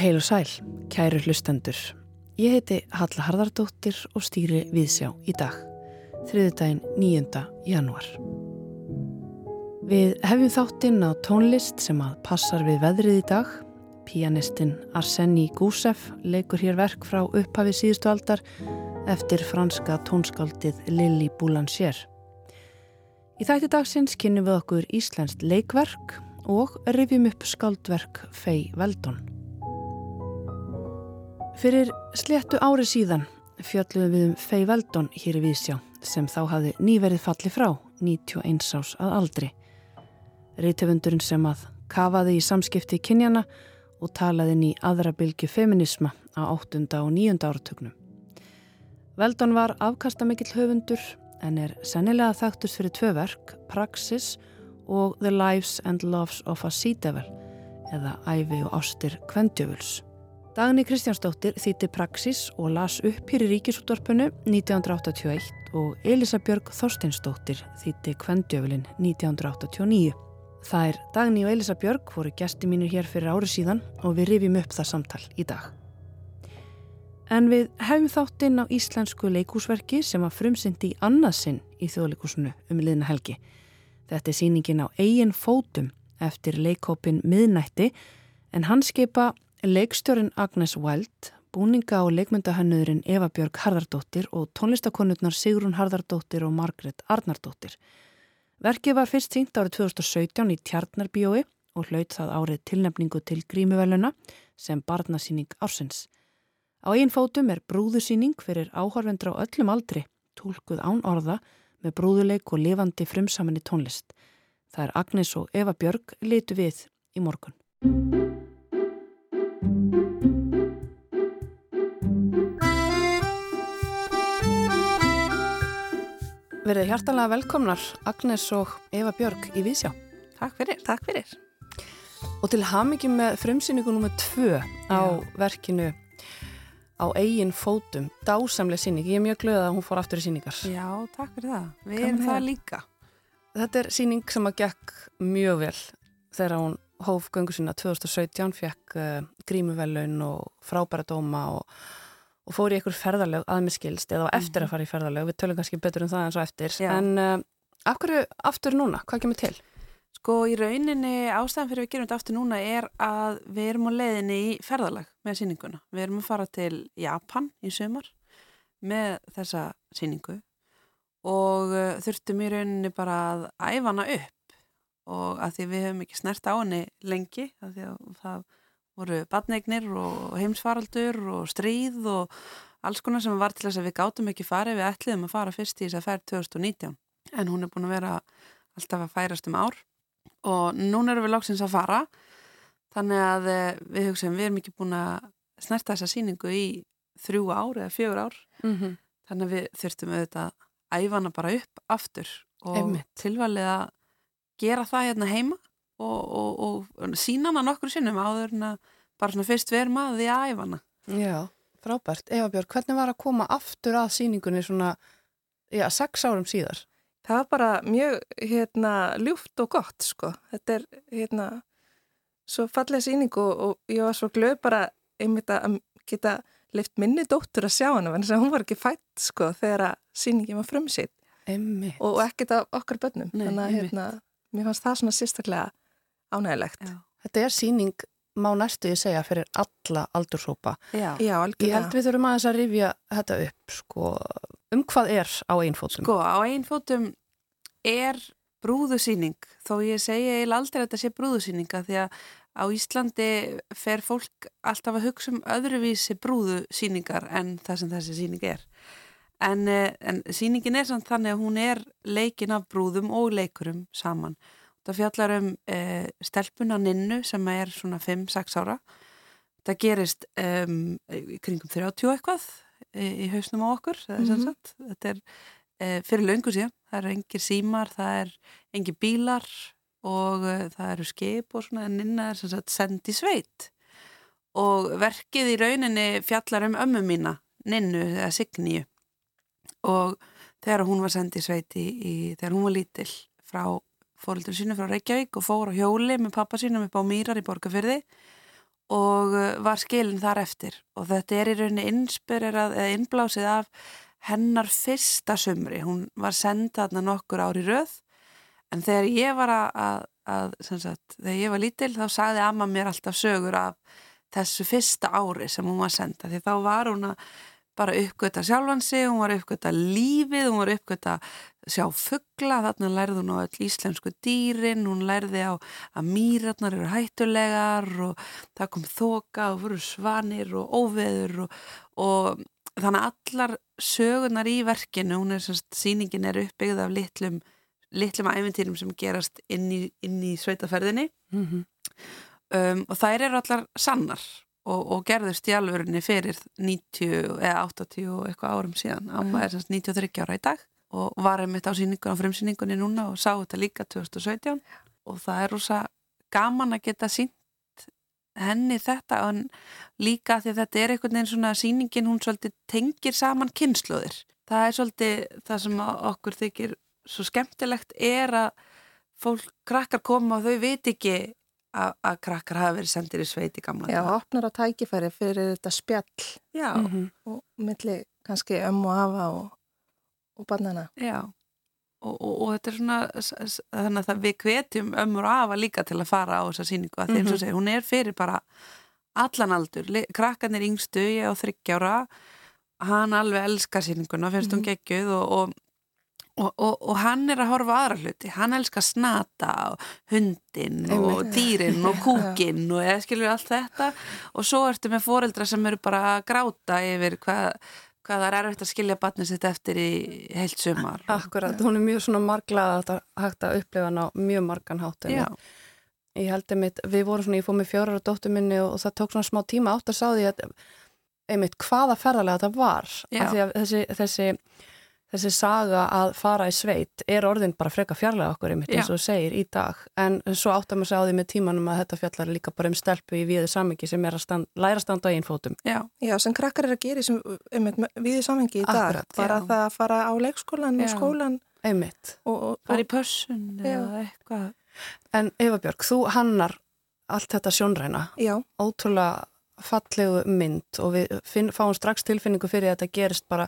Heil og sæl, kæru hlustendur. Ég heiti Halla Harðardóttir og stýri Viðsjá í dag, þriðdægin 9. januar. Við hefjum þáttinn á tónlist sem að passar við veðrið í dag. Pianistinn Arseni Gúsef leikur hér verk frá upphafi síðustu aldar eftir franska tónskáldið Lili Boulanger. Í þætti dagsins kynum við okkur íslenskt leikverk og rifjum upp skáldverk Fei Veldon. Fyrir sléttu ári síðan fjöldluðum við um Fei Veldon hér í Vísjá sem þá hafði nýverið falli frá 91 ás að aldri. Rítöfundurinn sem að kafaði í samskipti kynjana og talaði í aðra bylgu feminisma á 8. og 9. áratögnum. Veldon var afkastamikill höfundur en er sennilega þaktust fyrir tvö verk, Praxis og The Lives and Loves of a Sea Devil eða Ævi og Ástir Kvendjöfuls. Dagni Kristjánsdóttir þýtti Praxis og las upp hér í Ríkisúttorpunu 1981 og Elisabjörg Þorsteinsdóttir þýtti Kvendjöfulin 1989. Það er Dagni og Elisabjörg voru gæsti mínir hér fyrir ári síðan og við rifjum upp það samtal í dag. En við hefum þáttinn á íslensku leikúsverki sem að frumsyndi í annarsinn í þjóðleikúsinu um liðna helgi. Þetta er síningin á eigin fótum eftir leikópin miðnætti en hann skipa leikstjórin Agnes Wild, búninga og leikmyndahönnurinn Eva Björg Harðardóttir og tónlistakonurnar Sigrun Harðardóttir og Margret Arnardóttir. Verkið var fyrst sínt árið 2017 í Tjarnarbíói og hlaut það árið tilnefningu til grímuveluna sem barnasýning ársins. Á einn fótum er brúðusýning fyrir áhörvendur á öllum aldri, tólkuð án orða með brúðuleik og lifandi frumsaminni tónlist. Það er Agnes og Eva Björg litu við í morgun. Verðið hjartalega velkomnar Agnes og Eva Björg í Vísjá. Takk fyrir, takk fyrir. Og til hamingi með frumsýningu nr. 2 á Já. verkinu á eigin fótum, dásamlega síning ég er mjög glöð að hún fór aftur í síningar Já, takk fyrir það, við erum það líka Þetta er síning sem að gekk mjög vel þegar hún hóf göngu sína 2017 fekk uh, grímuvelun og frábæra dóma og, og fór í einhver ferðarlög aðmiskilst eða eftir að mhm. fara í ferðarlög við tölum kannski betur um það en svo eftir Já. en uh, af hverju aftur núna, hvað kemur til? Sko í rauninni ástæðan fyrir við gerum þetta aftur núna er að við erum á leiðinni í ferðalag með síninguna. Við erum að fara til Japan í sömur með þessa síningu og uh, þurftum í rauninni bara að æfa hana upp og að því við hefum ekki snert á henni lengi að því að það voru badneignir og heimsfaraldur og stríð og alls konar sem var til þess að við gátum ekki farið. Við ætliðum að fara fyrst í þess að ferð 2019 en hún er búin að vera alltaf að færast um ár. Og núna erum við lóksins að fara þannig að eh, við hugsaum við erum ekki búin að snerta þessa síningu í þrjú ár eða fjögur ár. Mm -hmm. þannig að við þurftum auðvitað að æfana bara upp aftur og tilvalið að gera það hérna heima og, og, og sína hana nokkur sinnum áður en að bara svona fyrst verðum að því að æfana Já, frábært. Eva Björg, hvernig var að koma aftur að síningunni svona, já, sex árum síðar? það var bara mjög hérna, ljúft og gott sko. Þetta er hérna, svo fallega síning og, og ég var svo glöð bara einmitt að geta leift minni dóttur að sjá hana en þess að hún var ekki fætt sko, þegar að síningin var frumsitt og, og ekkert af okkar börnum. Nei, Þannig að hérna, mér fannst það svona sérstaklega ánægilegt. Já. Þetta er síning má næstu ég segja fyrir alla aldursópa. Já, Já algjörlega. Ég held við þurfum aðeins að rifja þetta upp sko. Um hvað er á einfótum? Sko, á einfótum er brúðusýning þó ég segja eiginlega aldrei að þetta sé brúðusýninga því að á Íslandi fer fólk alltaf að hugsa um öðruvísi brúðusýningar en það sem þessi sýning er en, eh, en sýningin er samt þannig að hún er leikin af brúðum og leikurum saman það fjallar um e, stelpuna Ninnu sem er svona 5-6 ára. Það gerist um, kringum 30 eitthvað í, í hausnum á okkur mm -hmm. þetta er e, fyrir löngu síðan. Það eru engir símar, það er engir bílar og uh, það eru skip og svona en innan er sagt sendi sveit. Og verkið í rauninni fjallar um ömmu mína Ninnu eða Signíu. Og þegar hún var sendið sveiti í, þegar hún var lítill frá fóröldur sínu frá Reykjavík og fór á hjóli með pappa sínum upp á Mýrar í Borgafyrði og uh, var skilin þar eftir. Og þetta er í rauninni innspyrrað eða innblásið af hennar fyrsta sumri, hún var sendað þarna nokkur ári röð. En þegar ég var að, að, sagt, þegar ég var lítil þá sagði amma mér alltaf sögur af þessu fyrsta ári sem hún var sendað því þá var hún að bara uppgöta sjálfansi, hún var uppgöta lífið, hún var uppgöta sjá fuggla, þarna lærði hún á öll íslensku dýrin, hún lærði á að mýratnar eru hættulegar og það kom þoka og voru svanir og óveður og, og þannig að allar sögunar í verkinu, hún er semst, síningin er uppbyggð af litlum litlum æfintýrum sem gerast inn í, inn í sveitaferðinni. Mm -hmm. um, og þær eru allar sannar og, og gerðust í alvörunni fyrir 90 eða 80 og eitthvað árum síðan. Amma er semst 93 ára í dag og var einmitt á síningun á frumsýningunni núna og sá þetta líka 2017 og það er rosa gaman að geta sínt henni þetta en líka því þetta er einhvern veginn svona síningin hún svolítið tengir saman kynsluðir það er svolítið það sem okkur þykir svo skemmtilegt er að fólk, krakkar koma og þau veit ekki að, krakkar hafa verið sendir í sveiti gamla. Já, opnar á tækifæri fyrir þetta spjall Já. -hmm. og milli kannski ömm og afa og, og bannana. Já, og, og, og þetta er svona, þannig að við kvetjum ömmur og afa líka til að fara á þessa síningu að þeim mm -hmm. svo segja, hún er fyrir bara allan aldur, krakkarnir yngstu, ég á þryggjára, hann alveg elskar síninguna, finnst mm -hmm. hún geggjuð og Og, og, og hann er að horfa aðra hluti, hann elskar snata og hundin og dýrin og kúkin og eða skilur allt þetta og svo ertu með foreldra sem eru bara að gráta yfir hvað, hvað það er erfitt að skilja batnið sitt eftir í heilt sumar. Akkurat, hún er mjög svona marglað að þetta hægt að upplifa hann á mjög margan hátt. Ég held einmitt, við vorum svona, ég fóð með fjórar á dóttu minni og, og það tók svona smá tíma átt að sá því að einmitt hvaða ferðarlega þetta var. Þessi, þessi þessi saga að fara í sveit er orðin bara freka fjarlæga okkur einmitt eins og segir í dag. En svo áttar maður segja á því með tímanum að þetta fjallar líka bara um stelpu í viðið samengi sem er að stand, læra að standa á einn fótum. Já, já sem krakkar er að gera sem, einmitt, viðið samengi í dag. Akkurat, bara já. það að fara á leikskólan og skólan einmitt. Fara í pössun eða eitthvað. En Eva Björg, þú hannar allt þetta sjónræna. Já. Ótrúlega fallegu mynd og við finn, fáum strax tilfinningu fyrir að þetta gerist bara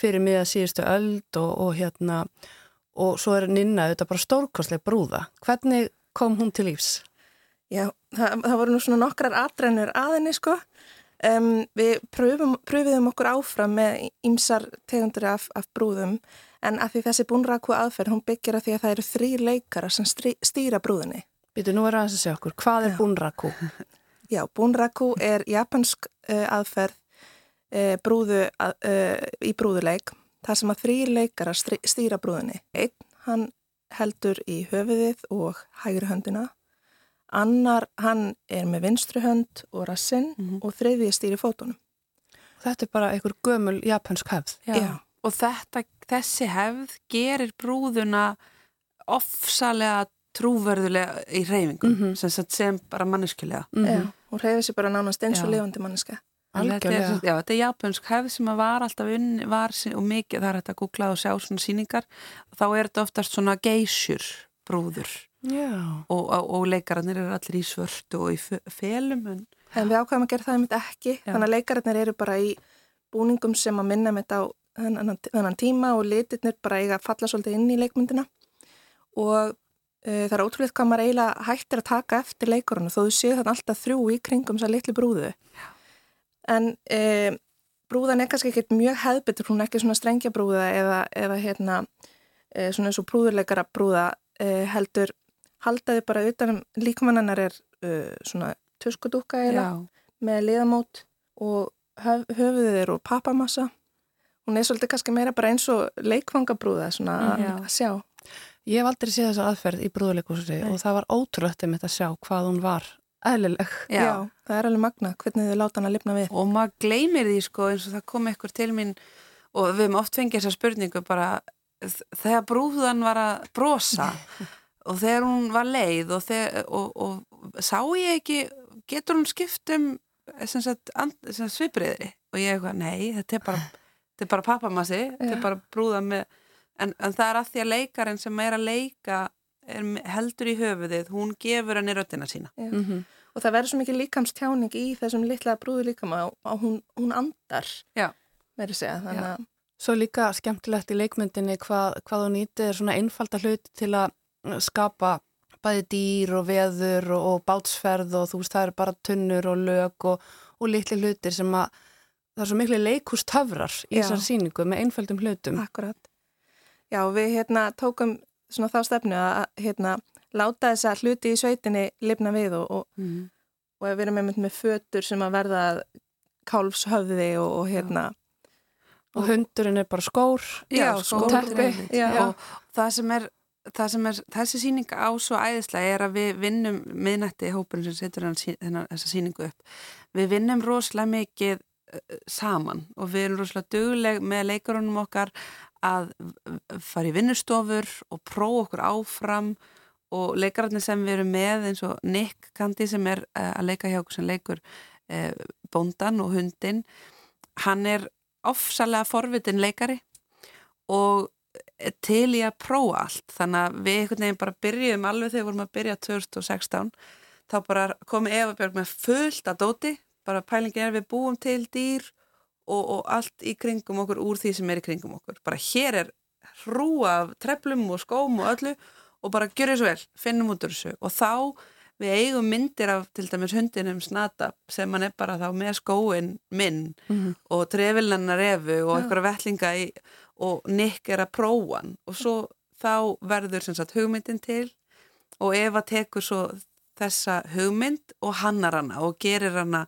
fyrir miða síðustu öld og, og hérna og svo er Ninna auðvitað bara stórkostlega brúða. Hvernig kom hún til lífs? Já, það, það voru nú svona nokkrar atrænur aðinni sko. Um, við pröfum, pröfiðum okkur áfram með ymsar tegundur af, af brúðum en að því þessi búnraku aðferð hún byggir að því að það eru þrý leikara sem stýra brúðinni. Býtu, nú er aðeins að segja okkur, hvað er búnraku? Já, búnraku er japansk uh, aðferð uh, brúðu, uh, í brúðuleik þar sem að þrýr leikara stýra brúðinni. Einn, hann heldur í höfuðið og hægri höndina. Annar, hann er með vinstri hönd og rassinn mm -hmm. og þriðið stýri fótunum. Þetta er bara einhver gömul japansk hefð. Já, Já. og þetta, þessi hefð gerir brúðuna ofsalega trúverðulega í reyfingum mm -hmm. sem, sem bara manneskulega. Mm -hmm. Hún reyði sér bara nánast eins og levandi manneska. Þetta er, já, þetta er japansk hefð sem var alltaf unni, var og mikið, það er þetta að googla og sjá svona síningar þá er þetta oftast svona geysjur brúður. Og, og, og leikarannir eru allir í svörtu og í felum en, en við ákvæmum að gera það einmitt ekki. Já. þannig að leikarannir eru bara í búningum sem að minna með þetta á þennan, þennan tíma og litirnir bara eiga að falla svolítið inn í leikmyndina. Og uh, það er ótrúlega hvað maður eiginlega hættir að taka eftir leikarunum þó þú séu þetta alltaf þrjú í kringum þessar litlu brúðu. Já en e, brúðan er kannski ekkert mjög hefðbyttur, hún er ekki svona strengja brúða eða, eða hérna e, svona eins og brúðurleikara brúða e, heldur, haldaði bara utanum líkmannanar er svona tuskudúka eða með liðamót og höf, höfuðið er úr pappamassa. Hún er svolítið kannski meira bara eins og leikfangabrúða svona mm, að sjá. Ég hef aldrei séð þessa aðferð í brúðuleikúsi og það var ótrúlega með að sjá hvað hún var eðlileg. Já. Já, það er alveg magna hvernig þið láta hann að lifna við. Og maður gleymir því sko eins og það kom ekkur til mín og við hefum oft fengið þessa spurningu bara þegar brúðan var að brosa og þegar hún var leið og, þegar, og, og sá ég ekki, getur hún skiptum svipriðri og ég eitthvað, nei, þetta er bara, þetta er bara pappamassi, þetta er bara brúða með, en, en það er að því að leikarinn sem er að leika er, heldur í höfuðið, hún gefur henni röttina sína mm -hmm. og það verður svo mikið líkamstjáning í þessum litla brúðu líkama og hún, hún andar Já. verður segja þannig að Svo líka skemmtilegt í leikmyndinni hvað, hvað þú nýtið er svona einfalda hlut til að skapa bæði dýr og veður og, og bátsferð og þú veist það er bara tunnur og lög og, og litli hlutir sem að það er svo miklu leikústöfrar í Já. þessar síningu með einföldum hlutum. Akkurat. Já, við hérna tókum svona þá stefnu að hérna láta þessa hluti í sveitinni lifna við og, og, Mm. og við erum einmitt með fötur sem að verða kálfshöfði og, og hérna Og hundurinn er bara skór. Já, skór, teppi. og það sem er það sem er, þessi síning á svo æðislega er að við vinnum miðnætti hópurinn sem setur hennar, þessa síningu upp. Við vinnum rosalega mikið uh, saman og við erum rosalega dugleg með leikurunum okkar að fara í vinnustofur og prófa okkur áfram og leikararnir sem við erum með eins og Nick Kandi sem er uh, að leika hjá okkur sem leikur uh, bóndan og hundin hann er ofsalega forvitin leikari og er til í að prófa allt. Þannig að við einhvern veginn bara byrjuðum alveg þegar við vorum að byrja 2016 þá bara komi Eva Björg með fullt að dóti, bara pælingin er við búum til dýr og, og allt í kringum okkur úr því sem er í kringum okkur. Bara hér er hrúa af treflum og skóm og öllu og bara gjör þessu vel, finnum út úr þessu. Og þá við eigum myndir af til dæmis hundinum snata sem hann er bara þá með skóin minn Mm. og trefilnarnar refu og eitthvað vettlinga í, og Nick er að prófa hann. Og svo þá verður sem sagt hugmyndin til og Eva tekur svo þessa hugmynd og hannar hana og gerir hana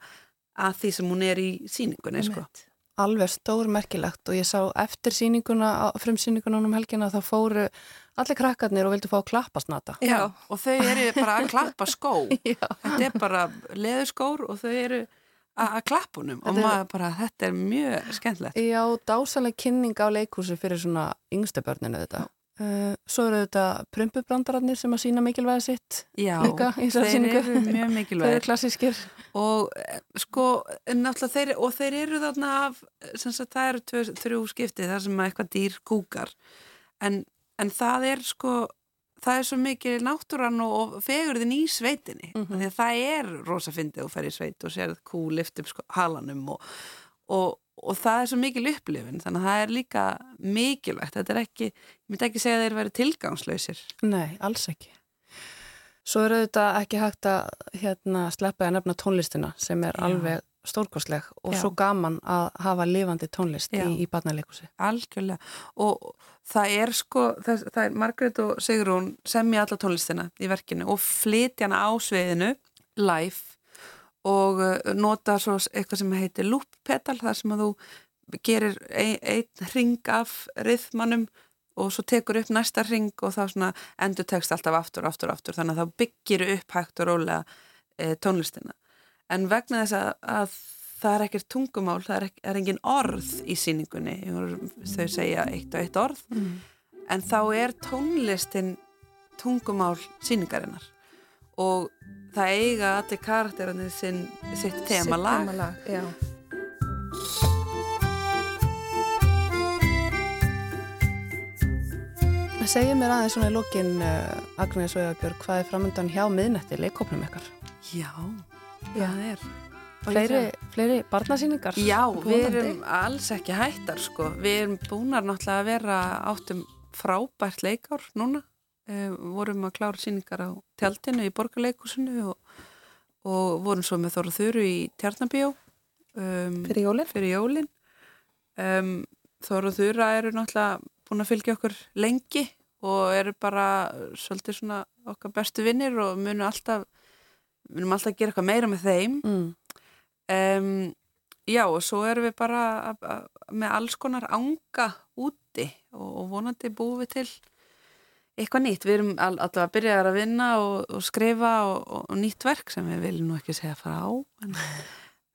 að því sem hún er í síningunni sko. Alveg stór merkilegt og ég sá eftir síninguna, frumsýninguna um helgina þá fóru allir krakkarnir og vildu fá að klappa snata. Já. og þau eru bara að klappa skó Já. þetta er bara leðurskór og þau eru að honum og maður bara, þetta er mjög skemmtilegt Já, dásalega kynning á leikhúsi fyrir svona yngstu börninu þetta. Uh, svo eru þetta prumpubrandararnir sem að sína mikilvæði sitt Já, þeir eru mjög Þau eru mikilvægir klassískir. og eh, sko þeir, og þeir eru þarna af sem sagt það eru tvö, þrjú skipti þar sem að eitthvað dýr kúkar en, en það er sko það er svo mikið náttúran og, og fegurðin í sveitinni Mhm. því að það er rosa fyndið og fer í sveit og sér kú lift upp sko, halanum og, og, og það er svo mikil upplifin þannig að það er líka mikilvægt þetta er ekki, ég myndi ekki segja að þeir verið tilgangslausir Nei, alls ekki. Svo eru þetta ekki hægt að hérna, sleppa að nefna tónlistina sem er Já. alveg stórkostleg og Já. svo gaman að hafa lifandi tónlist Já. í, í barnaleikusi. Algjörlega og það er sko, það, það er Margrét og Sigrún semja alla tónlistina í verkinu og flytja hana á sviðinu live og uh, nota svo eitthvað sem heitir loop pedal þar sem að þú gerir ein, einn ring af rithmanum og svo tekur upp næsta ring og þá svona endur tekst alltaf aftur, aftur, aftur. Þannig að þá byggir upp hægt og rólega e, tónlistina. En vegna þess að, að það er ekkert tungumál, það er, ekki, er engin orð í síningunni, þau segja eitt og eitt orð, en þá er tónlistin tungumál síningarinnar og það eiga allir karakterandi sinn, sitt temalag Temalag, já. Segja mér aðeins svona í lokin uh, Agnes og Björg, hvað er framöndan hjá miðnetti leikópnum ykkar? Já, það er Fleiri, fleiri barnasýningar? Já, við erum alls ekki hættar sko. Við erum búnar náttúrulega að vera áttum frábært leikár núna. Uh, vorum að klára síningar á tjaldinu í borgarleikusinu og, og vorum svo með Þóra Þuru í Tjarnabíó um, Fyrir jólinn? fyrir jólin. Um, Þóra Þura eru náttúrulega búin að fylgja okkur lengi og eru bara svolítið svona okkar bestu vinnir og munum alltaf munum alltaf gera eitthvað meira með þeim Mm. Um, já og svo erum við bara að- að- með alls konar anga úti og, og vonandi búum við til eitthvað nýtt. Við erum all, alltaf að byrja að vinna og, og skrifa og, og, nýtt verk sem við viljum nú ekki segja frá.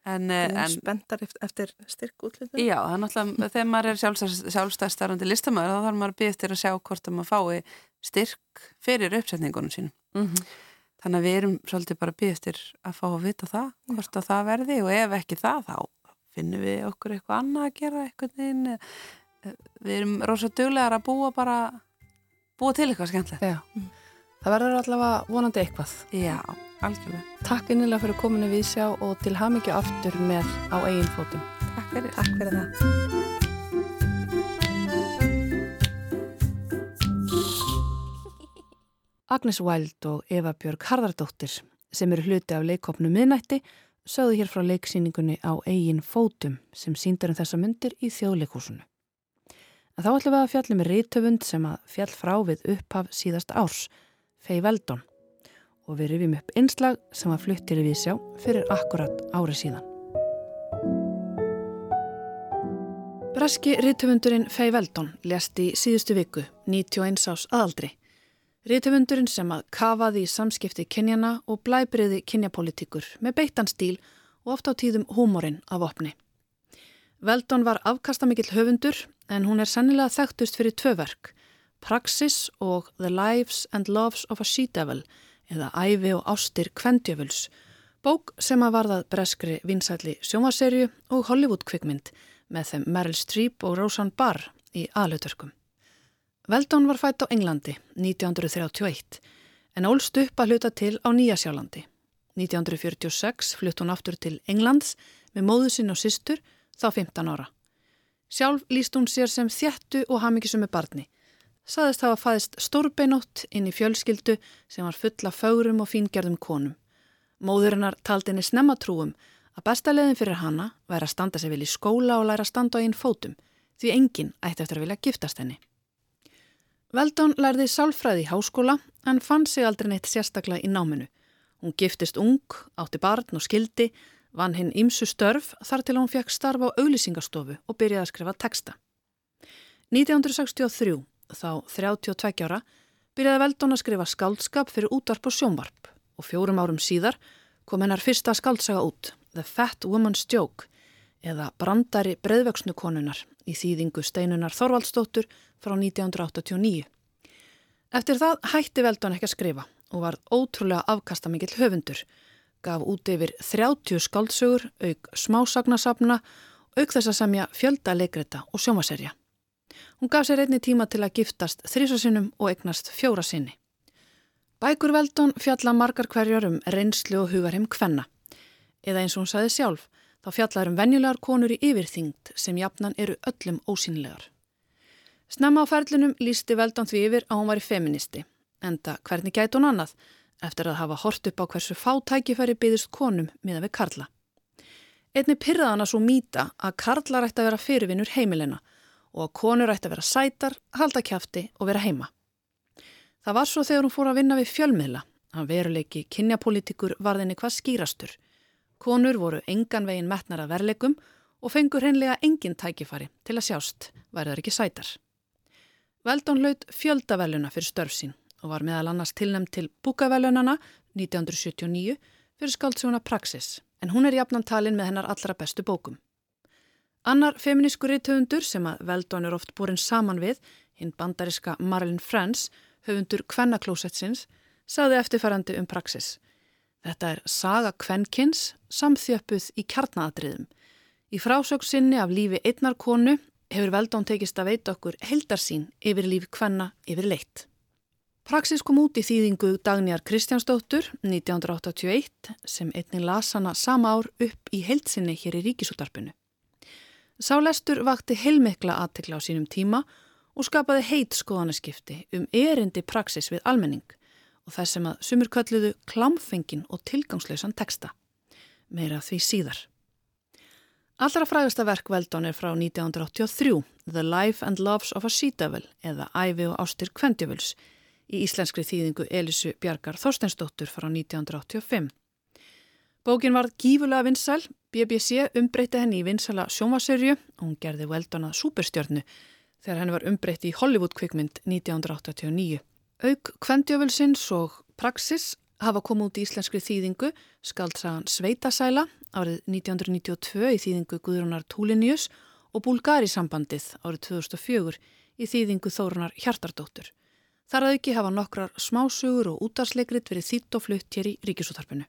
En, en, en spenntar eftir, styrk útlutum. já, það er náttúrulega þegar maður er sjálfstæð- sjálfstæðstarfandi listamæður þá þarf maður að byrja eftir að sjá hvort að maður fái styrk fyrir uppsetningunum sínum. Mm Þannig að við erum svolítið bara að byggja eftir að fá að vita það, hvort að það verði og ef ekki það, þá finnum við okkur eitthvað annað að gera eitthvað neginn. Við erum rosa duglegar að búa bara, búa til eitthvað skemmtilegt. Já, það verður allavega vonandi eitthvað. Já, algjörlega. Takk innilega fyrir kominu við sjá og til hamingju aftur með á eigin fótum. Takk fyrir. Takk fyrir það. Agnes Wild og Eva Björg Harðardóttir sem eru hluti af leikopnu miðnætti sögðu hér frá leiksýningunni á eigin fótum sem síndar um þessa myndir í þjóðleikúsinu. En þá ætlum við að fjallum rítöfund sem að fjall frá við upphaf síðast árs, Fei Veldon og við rifjum upp einslag sem að fluttir við sjá fyrir akkurat árið síðan. Breski rítöfundurinn Fei Veldon lest í síðustu viku, 91 ás aðaldri Rítumundurinn sem að kafaði í samskipti kynjana og blæbriði kynjapolítikur með beittan stíl og oft á tíðum húmórin af opni. Veldon var afkastamikill höfundur en hún er sennilega þekktust fyrir tvö verk, Praxis og The Lives and Loves of a She-Devil eða Ævi og Ástir Kvendjöfuls, bók sem að varðað breskri vinsætli sjómaserju og Hollywood-kvikmynd með þeim Meryl Streep og Roseanne Barr í aðlutörkum. Veldón var fætt á Englandi 1931 en ólst upp að hluta til á Nýjasjálandi. 1946 flutt hún aftur til Englands með móðu sinn og sýstur þá 15 ára. Sjálf líst hún sér sem þjættu og hafmyggisum með barni. Saðist hafa fæðist stórbeinótt inn í fjölskyldu sem var fulla fárum og fíngerðum konum. Móðurinnar taldi henni snemma trúum að besta leðin fyrir hana væri að standa sig vel í skóla og læra að standa á einn fótum því enginn ætti eftir að vilja giftast henni. Veldón lærði sálfræði í háskóla en fann sig aldrei neitt sérstaklega í náminu. Hún giftist ung, átti barn og skildi, vann hinn ímsu störf þar til hún fekk starfa á auglýsingastofu og byrjaði að skrifa texta. 1963, þá 32 ára, byrjaði Veldón að skrifa skaldskap fyrir útvarp og sjónvarp og fjórum árum síðar kom hennar fyrsta skaldsaga út, The Fat Woman's Joke, eða brandari breyðvöksnu konunar í þýðingu steinunar Þorvaldstóttur frá 1989. Eftir það hætti Veldon ekki að skrifa og var ótrúlega afkastamikill höfundur, gaf út yfir 30 skáldsögur, auk smásagnasafna, auk þess að semja fjölda leikrita og sjómaserja. Hún gaf sér einni tíma til að giftast þrísasinnum og eignast fjóra sinni. Bækur Veldon fjalla margar hverjar um reynslu og hugarheim kvenna, eða eins og hún saði sjálf, þá fjallar um venjulegar konur í yfirþyngd sem jafnan eru öllum ósynlegar. Snemma á ferlinum lísti Veldon því yfir að hún var í feministi, enda hvernig gæti hún annað eftir að hafa hort upp á hversu fátækifæri byggðist konum miða við Karla. Einni pyrraðana svo mýta að Karla rætti að vera fyrirvinnur heimilina og að konur rætti að vera sætar, halda kæfti og vera heima. Það var svo þegar hún fór að vinna við fjölmiðla að veruleiki kynjapolítikur varðinni hvað skýrastur – Konur voru engan veginn metnar að verleikum og fengur hreinlega engin tækifari til að sjást, værið ekki sætar. Veldón laut fjöldaveluna fyrir störf sín og var meðal annars tilnæmt til búkavelunana 1979 fyrir skáldsjóna Praxis, en hún er jafnan talin með hennar allra bestu bókum. Annar feminísku rítöfundur sem að Veldón er oft búrin saman við, hinn bandariska Marilyn Friends, höfundur Kvennaklósetsins, saði eftirfærandi um Praxis – Þetta er saga kvenkins samþjöppuð í kjarnadriðum. Í frásöksinni af lífi einnar konu hefur Veldón tekist að veita okkur heldarsín yfir lífi kvenna yfir leitt. Praxis kom út í þýðingu Dagnjar Kristjánsdóttur 1981 sem einnig las hana sama ár upp í heldsinni hér í ríkisútarpinu. Sálestur vakti heilmikla aðtekla á sínum tíma og skapaði heit skoðanaskipti um erindi praxis við almenning og þess sem að sumur kölluðu klámfengin og tilgangslausan teksta. Meira því síðar. Allra frægasta verk Veldón er frá 1983, The Life and Loves of a Sea-Devil eða Ævi og Ástir Kvendjöfuls í íslenskri þýðingu Elisu Bjarkar Þorsteinsdóttur frá 1985. Bókin var gífulega vinsæl, BBC umbreytti henni í vinsæla sjómasörju og hún gerði Veldón að superstjörnu þegar henni var umbreytti í Hollywood kvikmynd 1989. Auk kvendjöfulsins og praxis hafa komið út í íslenskri þýðingu skaldsagan Sveitasæla árið 1992 í þýðingu Guðrunar Túlinius og Bulgari sambandið árið 2004 í þýðingu Þórunar Hjartardóttur. Þar að ekki hafa nokkrar smásugur og útarsleikrit verið þýtt og flutt hér í ríkisútarpinu.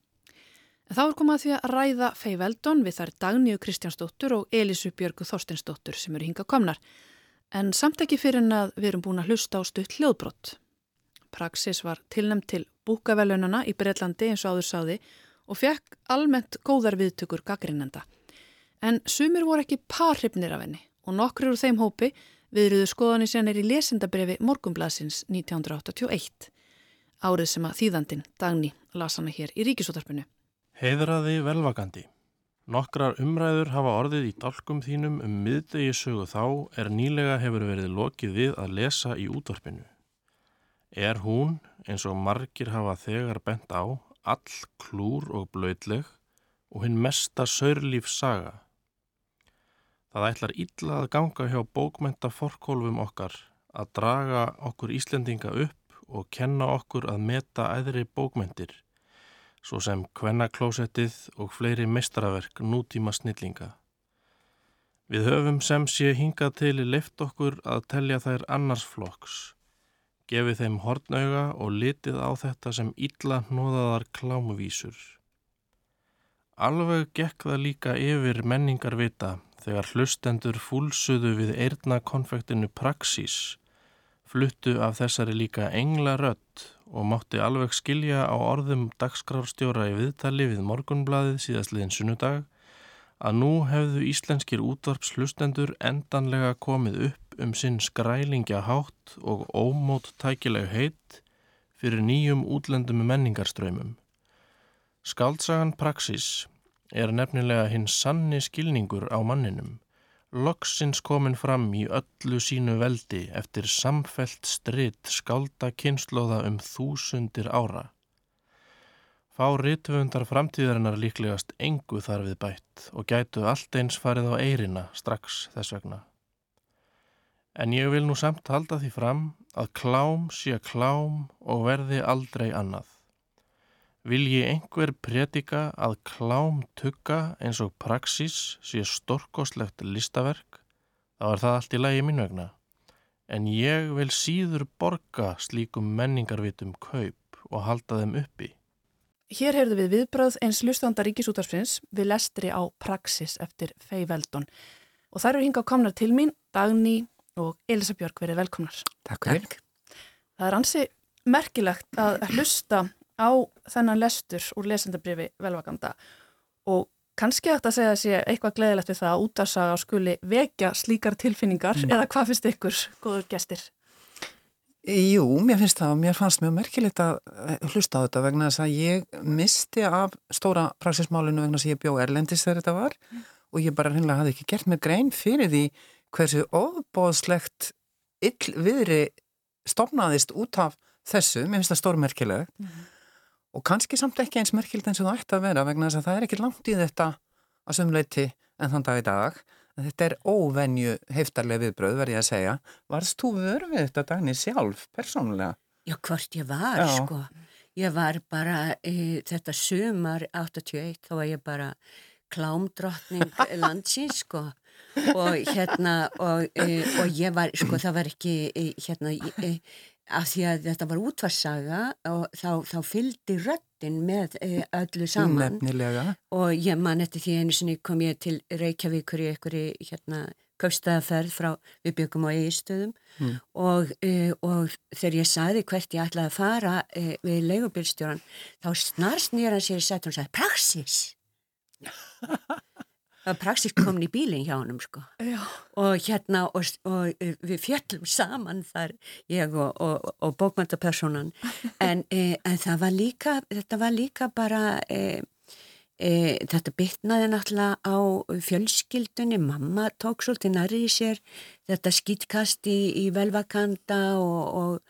En þá er komað því að ræða Fei Veldon við þær Dagníu Kristjánsdóttur og Elisu Björgu Þorsteinsdóttur sem eru hinga komnar. En samt ekki fyrir en að við erum búin að hlusta á stutt hljóðbrott. Praxis var tilnæmt til búkavelunana í Breitlandi eins og áður sáði og fekk almennt góðar viðtökur gaggrinnenda. En sumir voru ekki parhrifnir af henni og nokkur úr þeim hópi viðröðu skoðanir sen er í lesendabrefi Morgumblasins 1981. Árið sem að þýðandin, Dagni, las hana hér í ríkisótarpinu. Heiðraði velvakandi. Nokkrar umræður hafa orðið í dálkum þínum um miðdegi sögu þá er nýlega hefur verið lokið við að lesa í útvarpinu. Er hún, eins og margir hafa þegar bent á, all klúr og blöytleg og hinn mesta saurlífs saga. Það ætlar illa að ganga hjá bókmenta forkólfum okkar að draga okkur Íslendinga upp og kenna okkur að meta æðri bókmentir svo sem kvennaklósettið og fleiri mestaraverk nútíma snillinga. Við höfum sem sé hingað til leift okkur að telja þær annars flokks, gefið þeim hortnauga og litið á þetta sem illa hnoðaðar klámuvísur. Alveg gekk það líka yfir menningarvita þegar hlustendur fúlsuðu við eirna konfektinu Praxís, fluttu af þessari líka engla rött og mátti alveg skilja á orðum dagskrárstjóra í viðtali við morgunbladið síðastliðin sunnudag að nú hefðu íslenskir útvarps hlustendur endanlega komið upp um sinn skrælingja hátt og ómót tækileg heit fyrir nýjum útlendum menningarströymum. Skaldsagan Praxis er nefnilega hinn sanni skilningur á manninum loksins komin fram í öllu sínu veldi eftir samfelt stritt skálda kynnslóða um þúsundir ára. Fá rítvöndar framtíðarinnar líklegast engu þar við bætt og gætu allt eins farið á eirina strax þess vegna. En ég vil nú samt halda því fram að klám sé klám og verði aldrei annað. Vilji einhver predika að klám tugga eins og praxis sé storkoslegt listaverk, þá er það allt í lagi mín vegna. En ég vil síður borga slíkum menningarvitum kaup og halda þeim uppi. Hér heyrðu við viðbröð eins lustanda ríkisútarsprins við lestri á praxis eftir Fei Veldon. Og þær eru hinga á komnar til mín, Dagni og Elisa Björg verið velkomnar. Takk fyrir. Það er ansi merkilegt að hlusta á þennan lestur úr lesendabrifi velvakanda og kannski ætti að segja að sé eitthvað gleðilegt við það að útarsaga skuli vekja slíkar tilfinningar mm. eða hvað finnst ykkur, góður gestir? Jú, mér finnst það og mér fannst mjög merkilegt að eh, hlusta á þetta vegna þess að ég misti af stóra praxismálinu vegna þess að ég bjó Erlendis þegar þetta var mm. og ég bara hinnlega hafði ekki gert mig grein fyrir því hversu ofbóðslegt illviðri stopnaðist út af þessu, mér finnst það stórmerkilegt mm og kannski samt ekki eins merkild eins og það ætti að vera vegna þess að það er ekki langt í þetta að sumleiti en þann dag í dag þetta er óvenju heftarlega viðbröð verði ég að segja varst þú vörð við þetta dagni sjálf persónulega? Já, hvort ég var Já. sko ég var bara e, þetta sumar 81 þá var ég bara klámdrottning landsins sko og hérna og, e, og ég var sko það var ekki e, hérna af því að þetta var útvarsaga og þá, þá fylgdi röttin með e, öllu saman Nefnilega. og ég man eftir því einu sinni kom ég til Reykjavíkur í einhverju hérna kaupstæðaferð frá við byggum á eigistöðum mm. og, e, og þegar ég saði hvert ég ætlaði að fara e, við leigubilstjóran þá snarst nýjar að sér í setjum og sagði Praxis það var praxist komin í bílinn hjá hann sko. og hérna og, og eh, við fjöllum saman þar ég og, og, og bókmæntapersonan en, e, en það var líka þetta var líka bara e, e, þetta bytnaði náttúrulega á fjölskyldunni mamma tók svolítið nærið í sér þetta skýtkast í, í velvakanda og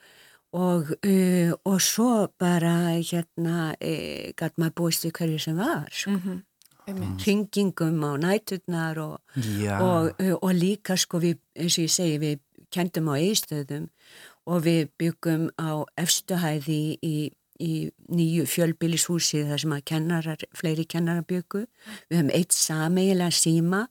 Og, uh, og svo bara hérna uh, gæt maður búist við hverju sem var sko. mm -hmm hringingum á næturnar og, og, og líka sko við, eins og ég segi, við kendum á eistöðum og við byggum á efstuhæði í, í nýju fjölbílishúsi þar sem að kennarar, fleiri kennarar byggu. Við höfum eitt sameigilega síma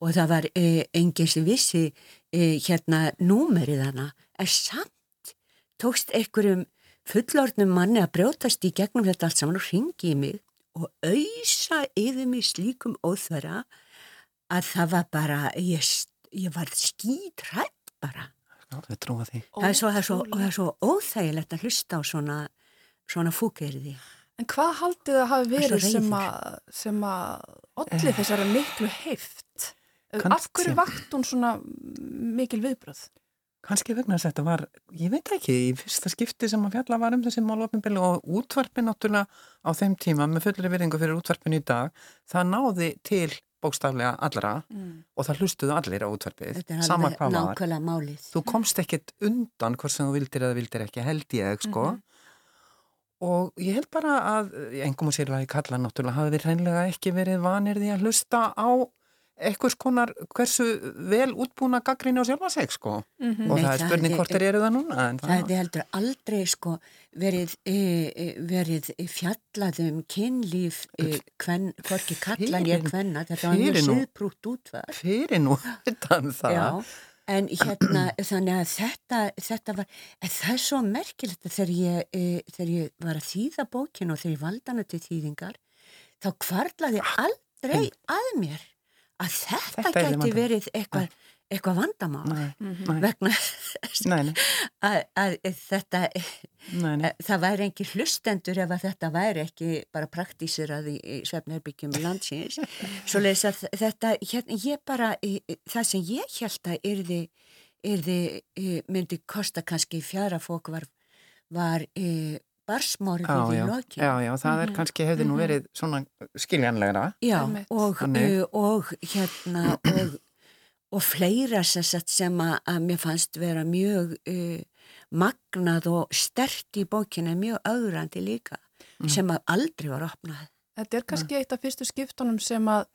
og það var enginn sem vissi eh, hérna númerið hana. Er samt tókst einhverjum fullorðnum manni að brjótast í gegnum þetta allt saman og ringi í mig og auðsa yfir mig slíkum óþvara að það var bara, ég, ég var skítrætt bara. Þau trúa því. Það er svo, það er svo, það er svo óþægilegt að hlusta á svona, svona fúkeriði. En hvað haldið það hafi er verið sem að, sem að allir þessari miklu heift? Af hverju vakt hún svona mikil viðbröð? Kanski vegna þess að þetta var, ég veit ekki, í fyrsta skipti sem að fjalla var um þessi málopinbili og útvarpin náttúrulega á þeim tíma með fullri virðingu fyrir útvarpin í dag, það náði til bókstaflega allra Mm. og það hlustuðu allir á útvarpið, sama hvað var. Þú komst ekkit undan hvort sem þú vildir eða vildir ekki, held ég, sko. Mhm. Og ég held bara að, engum og sérlega í kalla náttúrulega, hafi þeir hreinlega ekki verið vanir því að hlusta á eitthvað skonar hversu vel útbúna gaggrinni á sjálfa sig, sko. Mhm. Og Nei, það er það spurning er- hvort þeir eru það núna. en Það hefði heldur aldrei sko verið, e, e, verið fjallað um kynlíf e, kven, hvorki kallan ég kvenna, þetta var mjög siðbrútt útvar. Fyrir nú, utan það. Já, en hérna, þannig að þetta, þetta var, það er svo merkilegt þegar ég, e, þegar ég var að þýða bókinu og þegar ég valda hana til þýðingar, þá kvarlaði aldrei að mér að þetta, Þetta gæti verið eitthvað, eitthvað vandamál Nei, Mhm. vegna nei, nei, að, að þetta, nei, nei. Það væri ekki hlustendur ef að þetta væri ekki bara praktísirað í, í svefnherbyggjum landsins. Svo leys að þetta, hérna, ég bara, í- í- það sem ég held að yrði, yrði, í- myndi kosta kannski fjara fók var, var í, barsmorðið Já, í já, lokin. já, já, það er kannski hefði nú verið svona skiljanlegra. Já, og, uh, og hérna, og, og fleira sem, sagt sem að, að mér fannst vera mjög uh, magnað og stert í bókinu, mjög augrandi líka, sem að aldrei var opnað. Þetta er kannski eitt af fyrstu skiptunum sem að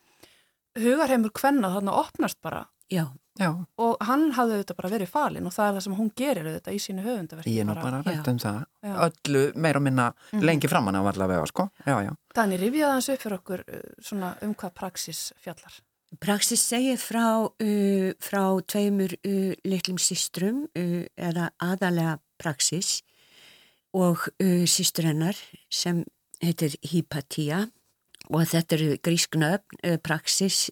hugarheimur kvenna þarna opnast bara. Já, Já, og hann hafði auðvitað bara verið falinn og það er það sem hún gerir auðvitað í sínu höfundaverki. ég er nú bara rætt um það. Já. Öllu meira og minna lengi framann á allavega, sko. Já, já. Þannig rifjaði hans upp fyrir okkur uh, svona um hvað praxis fjallar. Praxis segir frá, uh, frá tveimur uh, litlum systrum uh, eða aðalega Praxis og uh, systur hennar sem heitir Hypatia og þetta eru grísknöfn uh, Praxis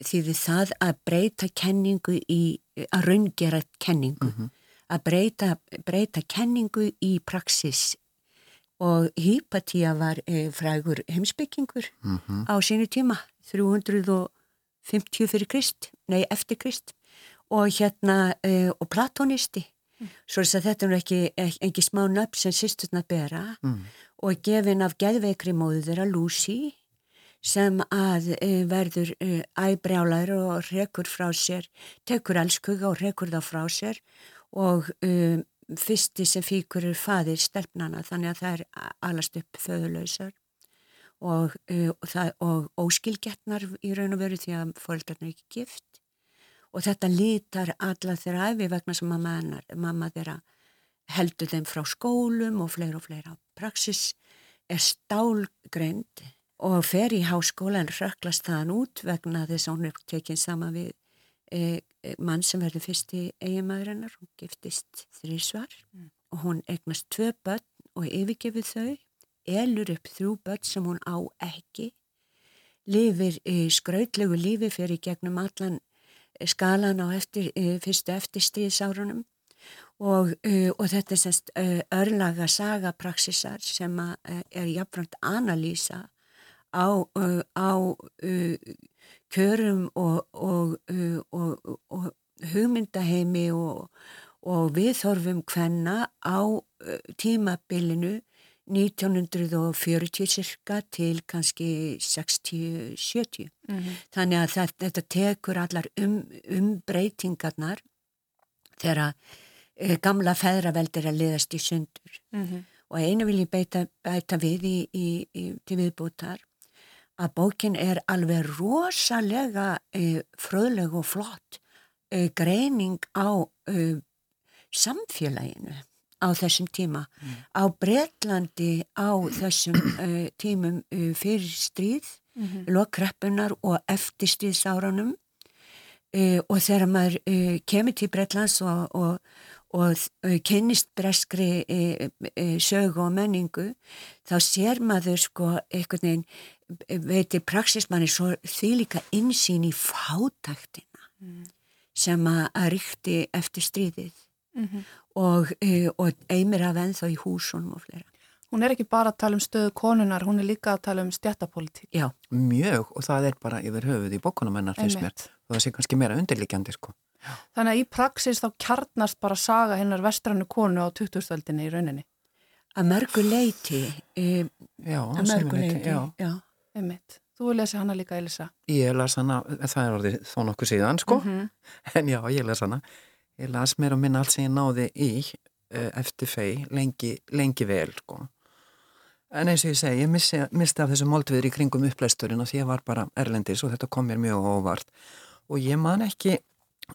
uh, þýði það að breyta kenningu í, að raungera kenningu, að breyta, breyta kenningu í Praxis. Og Hypatia var uh, frægur heimsbyggingur Mm á sínu tíma 350 fyrir Krist nei eftir Krist. Og hérna uh, og platonisti. Svo þess að þetta er nú ekki, ekki, smá nöfn sem sýsturna bera. Mm. og gefin af geðveikri móðu þeirra Lucy sem að uh, verður uh, æbrjálar og rekur frá sér tekur elskuga og rekur þá frá sér og uh, fyrsti sem fíkur er faðir stelpnana þannig að það er alast upp föðulausar og, uh, og, og óskilgetnar í raun og veru því að fóreldarna er ekki gift og þetta lítar alla þeirra æfi vegna sem mamma, hennar, mamma þeirra heldur þeim frá skólum og fleira og fleira. Praxis er stálgreind og fer í háskóla en röklast þaðan út vegna þess að hún er tekinn sama við e, e, mann sem verður fyrsti eiginmaður hennar, hún giftist þrísvar og hún eignast tvö börn og yfirgefið þau elur upp þrjú börn sem hún á ekki, lifir í skrautlegu lífi fyrir gegnum allan skalan á eftir, eh, fyrstu eftirstíðsárunum og, uh, og þetta er semst örlaga sagapraxisar sem er jafnframt analýsa á, uh, á uh, kjörum og, og, uh, og, og hugmyndaheimi og, og viðþorfum hvenna á tímabilinu 1940 cirka til kannski 60-70. Þannig að það, þetta tekur allar um, umbreytingarnar þegar e, gamla feðraveldir að liðast í sundur. Og einu vil ég beita, bæta við í, í, í, til viðbútar að bókin er alveg rosalega e, fröðleg og flott e, greining á e, samfélaginu á þessum tíma. Á Breitlandi á þessum uh, tímum uh, fyrir stríð, mm lokkreppunar og eftir stríðsárunum uh, og þegar maður kemur til Breitlands og, og, og kynnist breskri sögu og menningu, þá sér maður sko einhvern veginn, veitir praxismanni svo því líka insýn í fátaktina sem að ríkti eftir stríðið Mm -hmm. og, e, og eimir af ennþá í húsunum og fleira. Hún er ekki bara að tala um stöðu konunar, hún er líka að tala um stjættapolitík. Já. Mjög og það er bara yfir höfuð í bókunum hennar finnst mér og það sé kannski meira undirlikjandi sko. Þannig að í praxis þá kjarnast bara saga hennar vestrannu konu á 2000-öldinni í rauninni. Að mörgu leiti. E, já, að mörgu leiti. Já. já. Einmitt. Þú lesa hana líka, Elisa? Ég las hana, það er orðið þó nokkuð síðan sko, mm -hmm. en já, ég las hana. Ég las mér og minna allt sem ég náði í eftir fei lengi, lengi vel sko. En eins og ég segi, ég missi, misti af þessu moldviður í kringum upplæsturinn og því ég var bara erlendis og þetta kom mér mjög óvart. Og ég man ekki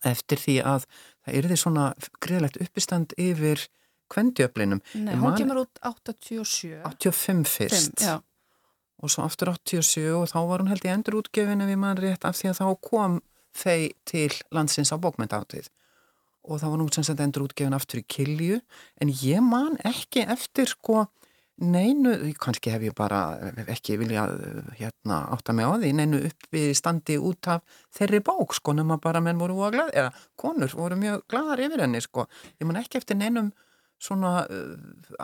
eftir því að það er því svona greiðlegt uppistand yfir kvendjöflinum. Nei, hún kemur út 87. 85 fyrst. 5, já. Og svo aftur 87 og þá var hún held í endur útgefinu við mann rétt af því að þá kom fei til landsins á bókmyndátið og þá var nú sem sagt endur útgefin aftur í kilju. En ég man ekki eftir sko neinu, kannski hef ég bara ekki vilja hérna átta mig á því, neinu upp við standi út af þeirri bók sko nema bara menn voru að glada, eða konur voru mjög gladar yfir henni sko. Ég man ekki eftir neinum svona uh,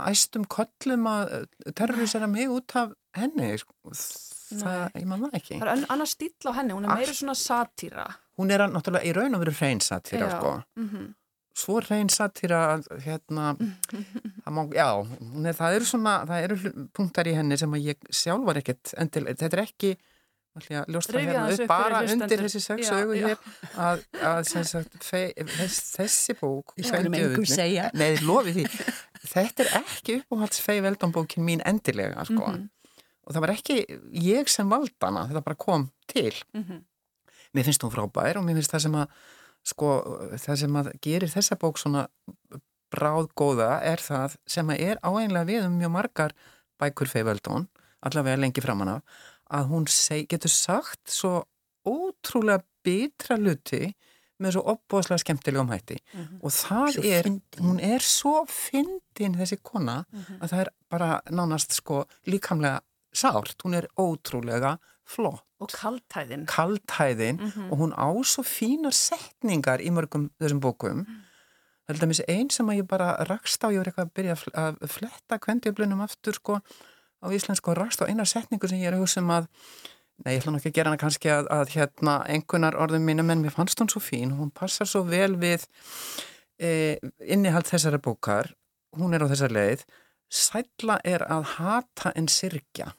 æstum köllum að terrorisera mig út af henni sko. það, ég man það ekki. Það er annars stíl á henni, hún er meira svona satýra Hún er náttúrulega í raun og veru hrein satýra sko. mm -hmm. svo hrein satýra hérna má, já, er, það eru svona það eru punktar í henni sem ég sjálf var ekkert endilega, þetta er ekki ljóstra hérna upp bara undir þessi sex augu hér að, að sagt, fe, þessi bók neði lofi því. Þetta er ekki uppáhalds fei veldambókin mín endilega sko. Mm -hmm. og það var ekki ég sem valdana, þetta bara kom til. Mm -hmm. mér finnst hún frábær og mér finnst það sem að sko, það sem að gerir þessa bók svona bráðgóða er það sem að er áeinlega við um mjög margar bækur fei veldón allavega lengi framann af að hún seg, getur sagt svo ótrúlega bitra luti með svo opbóðslega skemmtilegum hætti mm -hmm. og það svo er, fyndin. hún er svo fyndin þessi kona mm -hmm. að það er bara nánast sko líkamlega sárt, hún er ótrúlega flott. Og kaltæðin. Kaltæðin mm -hmm. og hún á svo fínar setningar í mörgum þessum bókum. Það er einn sem að ég bara rakst á, ég var eitthvað að byrja að fletta kvendjöflunum aftur sko á íslensku og rakst á eina setningu sem ég er að hugsa um að Nei, ég ætla nokkið að gera hana kannski að, að hérna, einhvernar orðum mínum en mér fannst hún svo fín, hún passar svo vel við e, innihald þessara bókar, hún er á þessar leið, sætla er að hata en sirkja.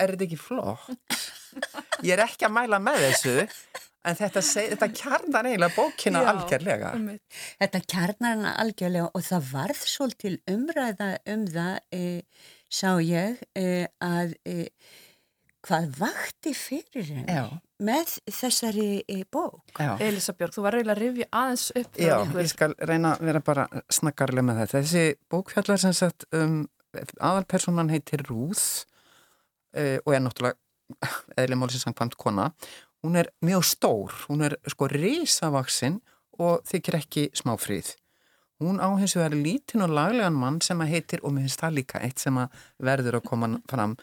Er þetta ekki flott? Ég er ekki að mæla með þessu, en þetta, þetta kjarnar eiginlega bókina Já, algjörlega. Um þetta kjarnar hana algjörlega og það varð svolítil umræða um það, e, sá ég, e, að hvað vakti fyrir henni Já. með þessari bók. Já. Elisabjörg, þú var reyna að rifja aðeins upp. Já, ég skal reyna að vera bara snakkarlega með þetta. Þessi bókfjallar sem sagt um, aðalpersonan heitir Rúð uh, og er náttúrulega eðli málsins samkvæmt kona. Hún er mjög stór, hún er sko risavaksinn og þykir ekki smáfríð. Hún á hins vegar lítinn og laglegan mann sem að heitir, og mér finnst það líka eitt sem að verður að koma fram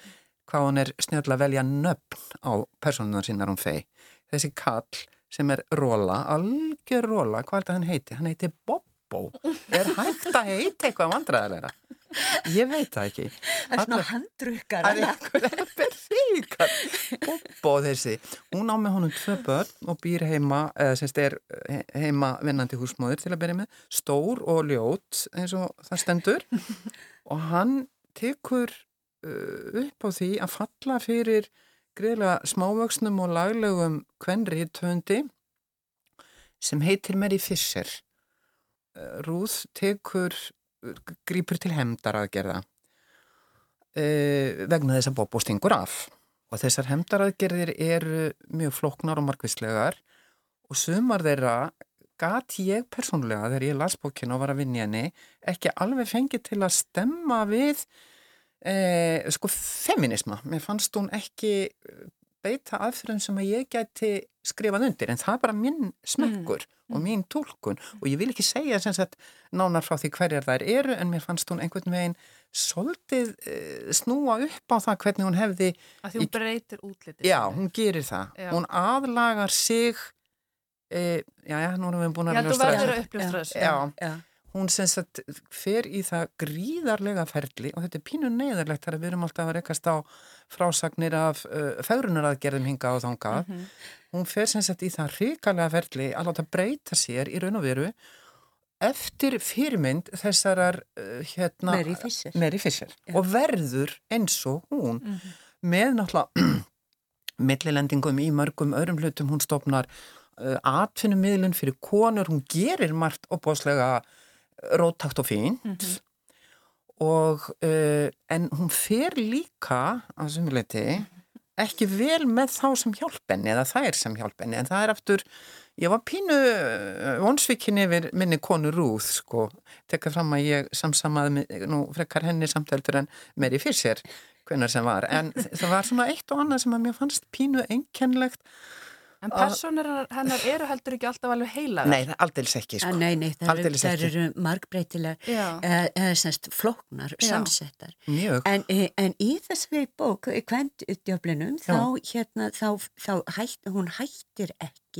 hvað hún er snjöðlega að velja nöfn á personunar sínar hún fei. Þessi kall sem er Róla, algjör Róla, hvað er þetta hann heiti? Hann heiti Bobbo. Er hægt að heiti eitthvað vandræðilega? Ég veit það ekki. Það er svona handrukkar. Það er ríkar. Bobbo þessi. Hún á með honum tvö börn og býr heima, eða semst er heima vinnandi húsmóður til að byrja með. Stór og ljót eins og það stendur. Og hann tekur upp á því að falla fyrir greiðlega smávöksnum og laglegum kvenri töndi sem heitir Mary Fisher Rúð tekur grýpur til hemdaraðgerða vegna þess að Bobo stingur af. Og þessar hemdaraðgerðir eru mjög floknar og margvíslegar og sumar þeirra gati ég persónulega þegar ég las bókinu og var að vinja henni ekki alveg fengið til að stemma við Eh, sko feminisma, mér fannst hún ekki beita aðfyrir sem að ég gæti skrifað undir en það er bara minn smekkur mm. og mín tólkun og ég vil ekki segja sagt, nánar frá því hverjar þær eru en mér fannst hún einhvern veginn svolítið eh, snúa upp á það hvernig hún hefði að því hún breytir útlitið já, hún gerir það, já. hún aðlagar sig E, já, já, nú erum við búin að Já, þú verður að uppljóstra þessu. Já, já. Hún sem sagt fer í það gríðarlega ferli og þetta er pínu neyðarlegt þar að við erum alltaf að rekast á frásagnir af uh, fegrunaraðgerðum hinga og þangað. Mhm. Hún fer sem sagt í það ríkalega ferli að láta breyta sér í raun og veru eftir fyrirmynd þessarar uh, hérna, Mary Fisher. Mary Fisher. Já. og verður eins og hún með náttúrulega millilendingum í mörgum öðrum hlutum hún stopnar uh, atfinnummiðlun fyrir konur, hún gerir margt opbáslega róttakt og fínt. Og uh, en hún fer líka á sumuleiti ekki vel með þá sem hjálpenni eða þær sem hjálpenni en það er aftur ég var pínu uh, vonsvikin yfir minni konu Rúð sko, tekka fram að ég samsamaði nú frekar henni samtæltur en Mary Fisher hvenar sem var, en það var svona eitt og annað sem að mér fannst pínu einkennlegt En personur hennar eru heldur ekki alltaf alveg heilagar. Nei, aldils ekki sko. Nei, nei, það eru, það eru margbreytilega eða, eða semst flóknar, Já. samsettar Mjög. en, eh, en í þessari bók kvendutjöflinum þá, hérna, þá, þá hætt, hún hættir ekki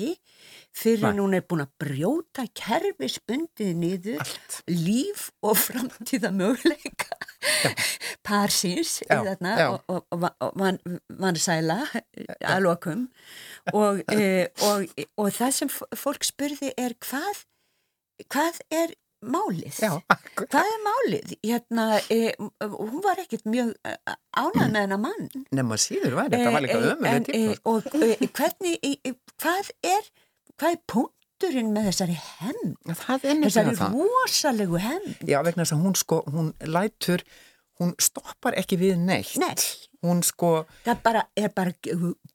fyrir Nei. hún er búin að brjóta kerfisbundið niður Allt. líf og framtíða möguleika parsins Já, þarna, já. og, og, og, van, vansæla að lokum og, e, og, og það sem fólk spurði er hvað hvað er málið? Já. Hvað er málið? Hérna, e, hún var ekkert mjög ánað með hennar mann. Nefna síður var þetta var líka Eh, eh, en, tíma. eh, Og e, hvernig, e, hvað er, hvað er punkturinn með þessari hemm? Þessari rosalegu hemm? Já, vegna þess að hún sko, hún lætur, hún stoppar ekki við neitt. Nei. Hún sko, Það bara, er bara,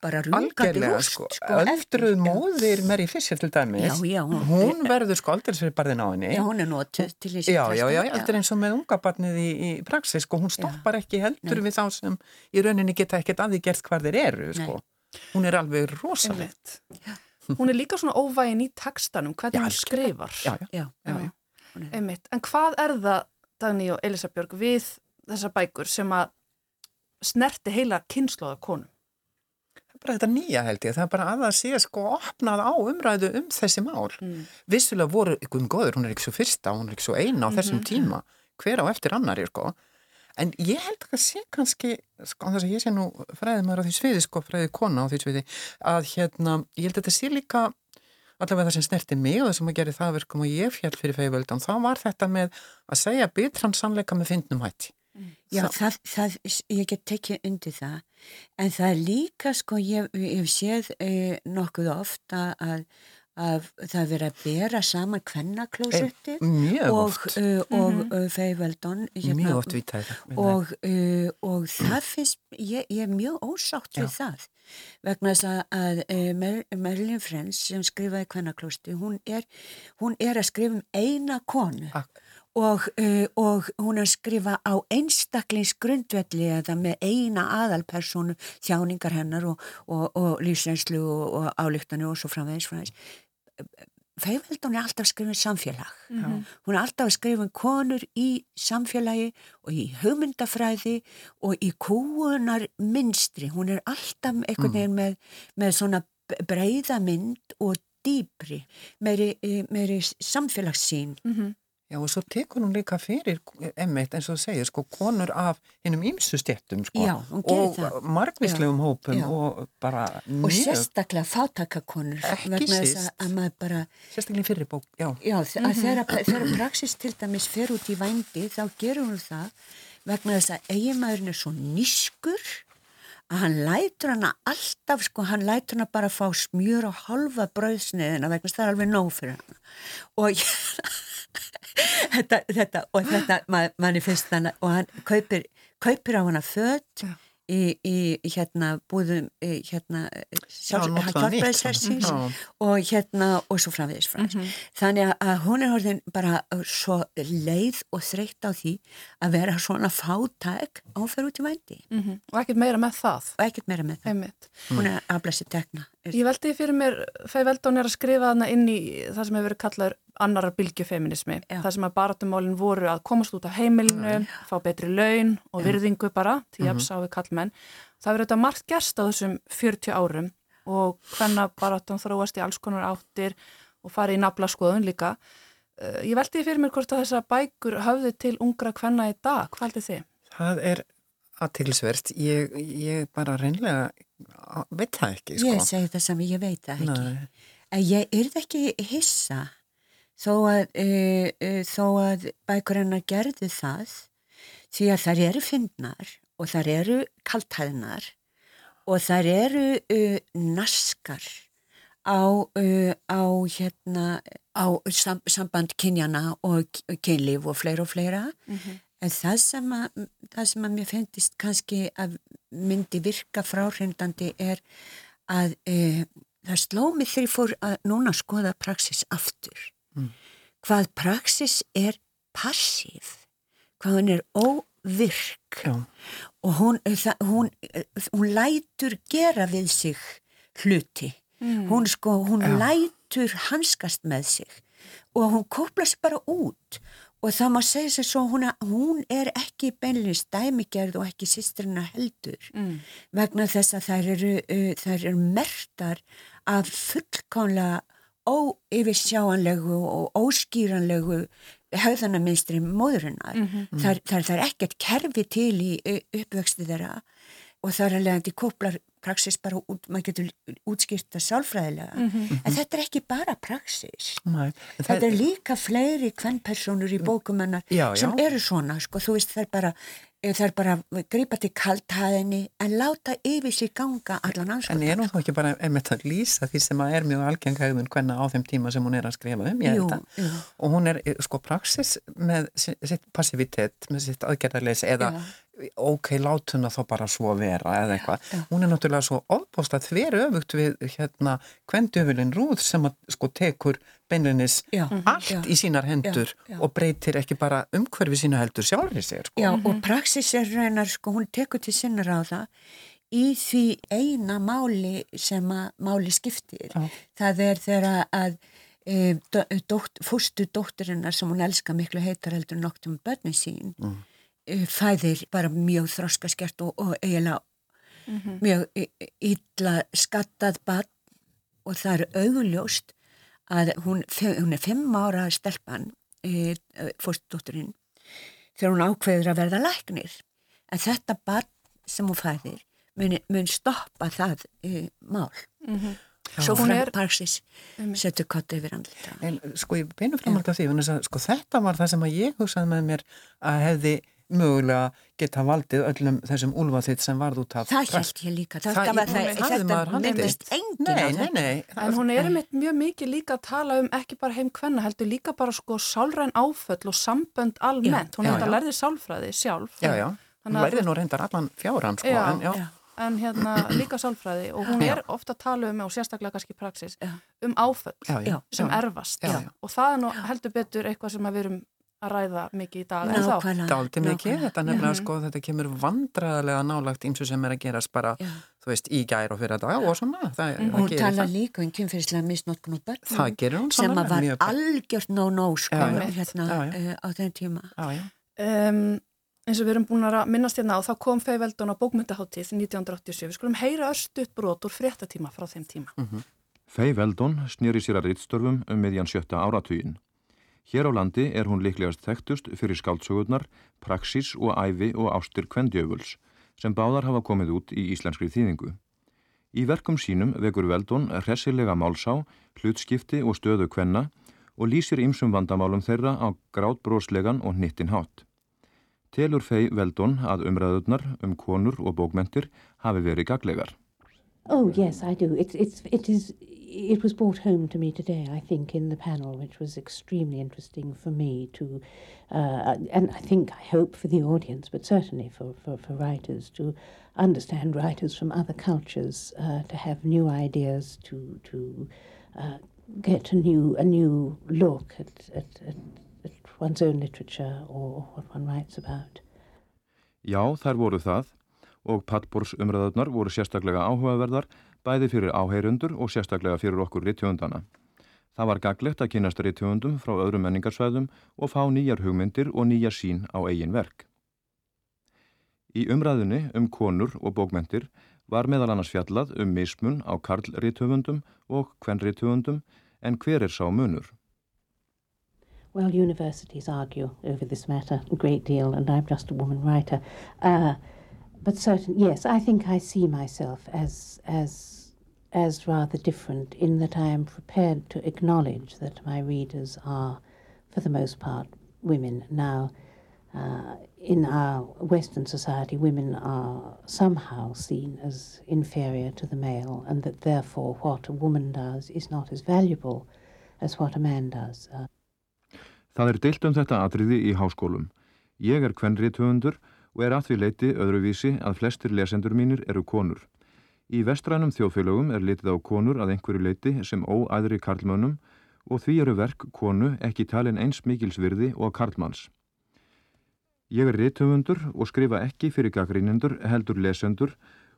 bara algjörlega rúst. sko, sko, öldruð móðir Mary Fisher til dæmis. Já, já, hún- Hún verður sko aldrei fyrir barðin á henni. Já, hún er notuð til þessi Já, já, já, aldrei eins og með unga barnið í, í praxis, sko, hún stoppar ekki heldur við þá sem í rauninni geta ekkert að því gert hvar þeir eru, sko. Hún er alveg rosaleg. Einmitt. Hún er líka svona óvægin í textanum, hvernig Já, hún skrifar. Já, já. Er- Einmitt. En hvað er það, Dagný og Elisabjörg, við þessar bækur sem að snerti heila kynnslóða konum? Það er bara þetta nýja held ég, það er bara að það sé sko opnað á umræðu um þessi mál. Mm. Vissulega voru ykkur um góður, hún er ekki svo fyrsta, hún er ekki svo eina á þessum tíma, hver á eftir annari, sko. En ég held að sé kannski, sko, þess að ég sé nú fræðið á því sviði, sko, fræðið kona á því sviði, að hérna, ég held að þetta sé líka allavega það sem snerti mig og það sem að gera það verkum og ég fjall fyrir feigvöldan, þá var þetta með að segja bitran sannleika með fyndnum hætti. Já, það, það, ég get tekið undir það, en það er líka, sko, ég, ég hef séð eh, nokkuð ofta að, að það er verið að bera saman kvennaklósetti Mjög og, uh, og feiveldon. mjög oft vítæði það. og, uh, og það finnst, ég, ég er mjög ósátt við það vegna þess að, að uh, Mer Merlin Frens sem skrifaði kvennaklósti, hún er, hún er að skrifa um eina konu Ak- og, uh, og hún er að skrifa á einstaklingsgrundvelli eða með eina aðalpersonu þjáningar hennar og, og, og lífsreynslu og, og álíktanu og svo framvegis framvegis Feiveldon er alltaf að skrifa um samfélag. Hún er alltaf að skrifa um konur í samfélagi og í hugmyndafræði og í kúunar minstri. Hún er alltaf einhvern veginn með, með svona breyða mynd og dýpri, meiri, meiri samfélagssýn. Já og svo tekur hún líka fyrir emmitt eins og segir sko konur af hinnum ímsu stjettum sko Já, og margvíslegum hópum Já. og bara Og mjög, sérstaklega fátakakonur Ekki síst. að- að bara sérstaklega fyrir bók, já. Já, mm -hmm. þegar, þegar praxis til dæmis fer út í vændi þá gerur hún það vegna þess að eiginmaðurinn er svo nýskur að hann lætur hana alltaf, sko, hann lætur hana bara fá smjör og halva brauðsniðina vegna þess að það er alveg nóg fyrir hana og þetta, þetta, og þetta man, manni finnst hann og hann kaupir, kaupir á hana föt í, í hérna búðum í, hérna hjálpræðishersins Já. og hérna og svo framvegis framvegis þannig að hún er orðin bara svo leið og þreytt á því að vera svona fátæk áferð út í vændi -hmm. Og ekkert meira með það. og ekkert meira með það Einmitt. hún er að blæsi tekna Ég veldi fyrir mér, Fei Veldón er að skrifa þarna inn í það sem hefur verið kallaður annarar bylgjufeminismi. Já. Það sem að baratumálinn voru að komast út af heimilinu, fá betri laun og virðingu bara til jafns á við kallmenn. Það verður þetta margt gerst á þessum 40 árum og hvenna bara áttan þróast í alls konar áttir og fari í nafla skoðun líka. Uh, ég veldi fyrir mér hvort að þessa bækur höfðu til ungra hvenna í dag. Hvað heldur þið? Það er aðtilsverst. Ég, ég bara reynlega veit það ekki. Sko. Ég segi það sem ég veit það ekki. Nei. En ég er ekki hissa þó að, uh, uh, þó að bækurinnar gerðu það því að þær eru fyndnar og þær eru kaltæðnar og þær eru uh, naskar á, á, hérna, á sam, samband kynjana og kynlíf og fleira og fleira mm -hmm. En það sem, að, það sem að mér finnist kannski að myndi virka fráhrindandi er að það sló mig þegar ég fór að núna skoða praxis aftur mm. hvað praxis er passív hvað hún er óvirk Já. og hún, það, hún, hún lætur gera við sig hluti mm. hún sko, hún lætur hanskast með sig og hún koplast bara út og það má segja sér svo hún, hún er ekki beinleins dæmigerð og ekki sýstrina heldur mm. vegna þess að þær eru, uh, þær eru mertar af fullkónlega óyfirsjáanlegu og óskýranlegu höfðanaminstri móðurinnar. Mm -hmm. Það, það, það er ekkert kerfi til í uppvöxtu þeirra og það er því kóplar praxis bara út, maður getur útskýrt það sálfræðilega, mm -hmm. en þetta er ekki bara praxis. Nei, þetta er líka fleiri kvennpersonur í bókumennar sem eru svona, sko, þú veist það er bara það er bara að gripa til kalthæðinni en láta yfir sig ganga allan anskoðan. En er hún þá ekki bara einmitt að lýsa því sem er mjög algengægðun hvenna á þeim tíma sem hún er að skrifa um, ég held að og hún er sko praxis með sitt passivitet, með sitt aðgerðarleis eða já ok, látum það þá bara svo vera eða eitthvað. Hún er náttúrulega svo ofbóst að þver öfugt við hérna hvendöfulin rúð sem að sko tekur beinlinis mhm. allt já, í sínar hendur já, og breytir ekki bara umhverfi sína heldur sjálfur sér. Sko. Já, og praxis er reynar, sko, hún tekur til sinna á það í því eina máli sem að máli skiptir. Það er þegar að e, dótt, fústu dótturinnar sem hún elska miklu heitar heldur nokt um börni sín mm fæðir bara mjög þroskaskert og, og eiginlega mm -hmm. mjög illa skattað bann og það er augljóst að hún, hún er fimm ára stelpann e, fórstdótturinn þegar hún ákveður að verða læknir en þetta bann sem hún fæðir mun, mun stoppa það e, mál mm -hmm. Svo frá Parsis setur kotta yfir andlita. En sko ég beinu framhald af því, sko þetta var það sem að ég hugsaði með mér að hefði mögulega geta valdið öllum þessum úlfaþitt sem varð út af það held ég líka. Það, það, það, þetta nefnist engin nei, nei, nei, en hún er meitt mjög mikið líka að tala um ekki bara heim hvenna heldur líka bara sko sálræn áföll og sambönd almennt, hún hefði að lærði sálfræði sjálf. Já, já, hún lærði nú reyndar allan fjáran sko, já, en, já. en hérna líka sálfræði. Og hún er ofta að tala um og sérstaklega kannski praxis um áföll sem erfast. Og það er nú heldur betur eitthvað sem að við erum að ræða mikið í dag en þá. Dálti mikið, þetta nefnilega sko þetta kemur vandraðlega nálagt eins og sem er að gerast bara, Já. þú veist, í gær og fyrir dag og svona. Það, mm. Hún tala líka um kynferðislega misnótkun og börn það gerir hún sem að var algjört no-no sko hérna uh, á þenn tíma. Um, eins og við erum búin að minnast hérna á þá kom Feiveldon á bókmyndaháttíð 1987. Við skulum heyra östut brot úr fréttatíma frá þeim tíma. Mm -hmm. Feiveldon snýri sér að rittstörfum um meðjan sjötta áratugin. Hér á landi er hún liklegast þekktust fyrir skáltsögurnar, praxis og æfi og ástur kvendjöfuls sem báðar hafa komið út í íslenskri þýðingu. Í verkum sínum vekur Veldon hressilega málsá, hlutskipti og stöðu kvenna og lýsir ymsum vandamálum þeirra á grátbróslegan og hnittin hátt. Telur fei Veldon að umræðurnar um konur og bókmentir hafi verið gaglegar. Oh yes, I do. It's, it's, it is it was brought home to me today, I think, in the panel, which was extremely interesting for me to, uh, and I think, I hope for the audience, but certainly for, for, for writers to understand writers from other cultures, uh, to have new ideas, to, to uh, get a new, a new look at, at, at, at one's own literature or what one writes about. Já, þær voru það og Pattbors umræðarnar voru sérstaklega áhugaverðar bæði fyrir áheyrundur og sérstaklega fyrir okkur rittjóndana. Það var gaglegt að kynast rittjóndum frá öðrum menningarsvæðum og fá nýjar hugmyndir og nýjar sín á eigin verk. Í umræðinni um konur og bókmentir var meðal annars fjallað um mismun á karlrithöfundum og kvenrithöfundum en hver er sá munur? Well, universities argue over this matter a great deal, and I'm just a woman writer. Uh, but certain, yes, I think I see myself as as as rather different in that I am prepared to acknowledge that my readers are, for the most part, women. Now, uh, in our Western society, women are somehow seen as inferior to the male, and that therefore what a woman does is not as valuable as what a man does. Uh, Það er deilt um þetta atriði í háskólum. Ég er kvenrið höfundur og er að því leiti öðruvísi að flestir lesendur mínir eru konur. Í vestrænum þjóðfélögum er litið á konur að einhverju leiti sem óæðri karlmönnum og því eru verk konu ekki talin eins mikilsvirði og karlmanns. Ég er rithöfundur og skrifa ekki fyrir gaggrínendur heldur lesendur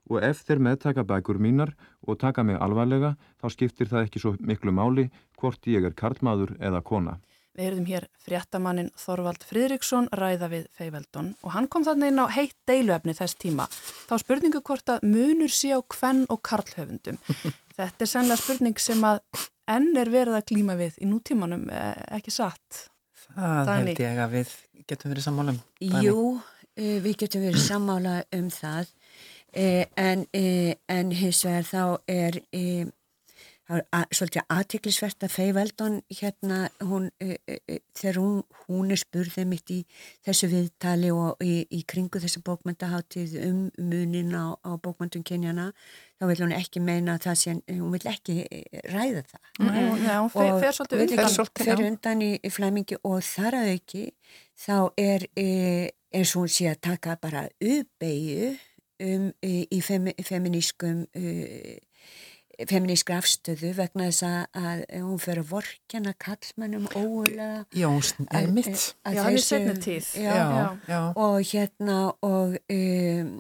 og ef þeir meðtaka bækur mínar og taka mig alvarlega þá skiptir það ekki svo miklu máli hvort ég er karlmaður eða kona. Við heyrðum hér fréttamannin Þorvald Fridriksson ræða við Feiveldon og hann kom þannig inn á heitt deiluefni þess tíma. Þá spurningu hvort að munur sé á kvenn og karlhöfundum. Þetta er sannlega spurning sem að enn er verið að klíma við í nútímanum, eh, ekki satt? Það Dæni. held ég að við getum verið sammála um. Jú, eh, við getum verið sammála um það eh, en, en hins vegar þá er það er svolítið aðtiklisvert að Fei Veldon hérna hún, e, e, e, þegar hún, hún er spurðið mitt í þessu viðtali og í, í kringu þessu bókmyndaháttið um munin á, á bókmyndum kynjana þá vil hún ekki meina það sem hún vil ekki ræða það mm -hmm. Já, hún fer, svolítið undan fer undan í, í flæmingi og þar að auki þá er eins og hún sé að taka bara uppeyju um, í femi, feminískum feminíska afstöðu vegna þess að hún fyrir að vorkjana kallmennum óulega Já, er mitt Já, hann er setna tíð. Já, já, og hérna og, um,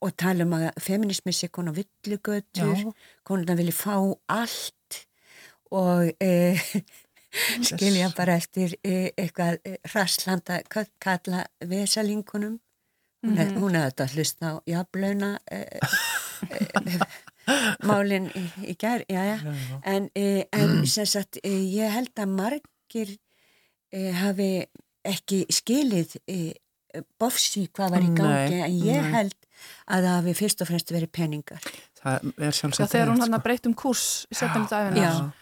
og tala um að feminismi sé konar villugötur konar vilja fá allt. Og e, skilja bara eftir e, eitthvað e, rasslanda kalla vesalingunum hún hefði mm -hmm. þetta hlust á jafnlauna málinn í, í gerð, já, já, já. en, e, en sem sagt, e, ég held að margir e, hafi ekki skilið e, bofsi hvað var í gangi, nei, en ég nei. held að það hafi fyrst og fremst verið peningar. Það er sjálfsagt. Þegar hún hann að breytt um kurs í setjum dæfinar.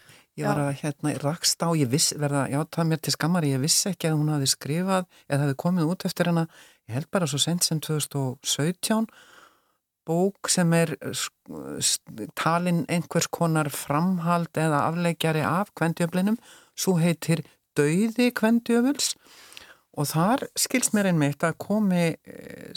Ég var að hérna rakst á, ég viss, verða, já, það mér til skammar, ég vissi ekki að hún hafi skrifað eða hafi komið út eftir hana, ég held bara svo sent sem 2017 bók sem er talin einhvers konar framhald eða afleikjari af kvendjöflinum, svo heitir Dauði kvendjöfuls og þar skilst mér einmitt að komi eh,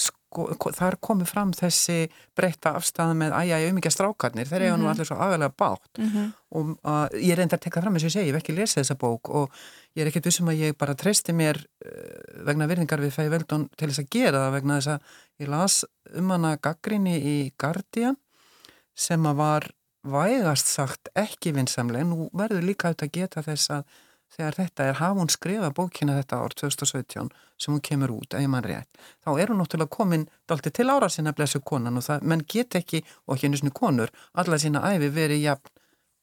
þar komi fram þessi breytta afstæða með æja umíkja strákarnir, þeir eru mm -hmm. nú allir svo aðalega bátt mm -hmm. og uh, ég reyndar að tekka fram eins og ég segi, ég hef ekki lesið þessa bók og ég er ekkert vissum að ég bara treysti mér uh, vegna virðingar við Fæi Veldon til þess að gera það vegna þess að ég las um hana gaggrinni í Guardian sem að var vægast sagt ekki vinsamlega, nú verður líka auðvitað að geta þess að þegar þetta er, hafa hún skrifað bókina þetta ár 2017 sem hún kemur út, ef ég mann rétt, þá er hún náttúrulega komin dalti til ára sinna að blessa konan og það, menn get ekki, og ekki svona konur, alla sína æfi verið jafn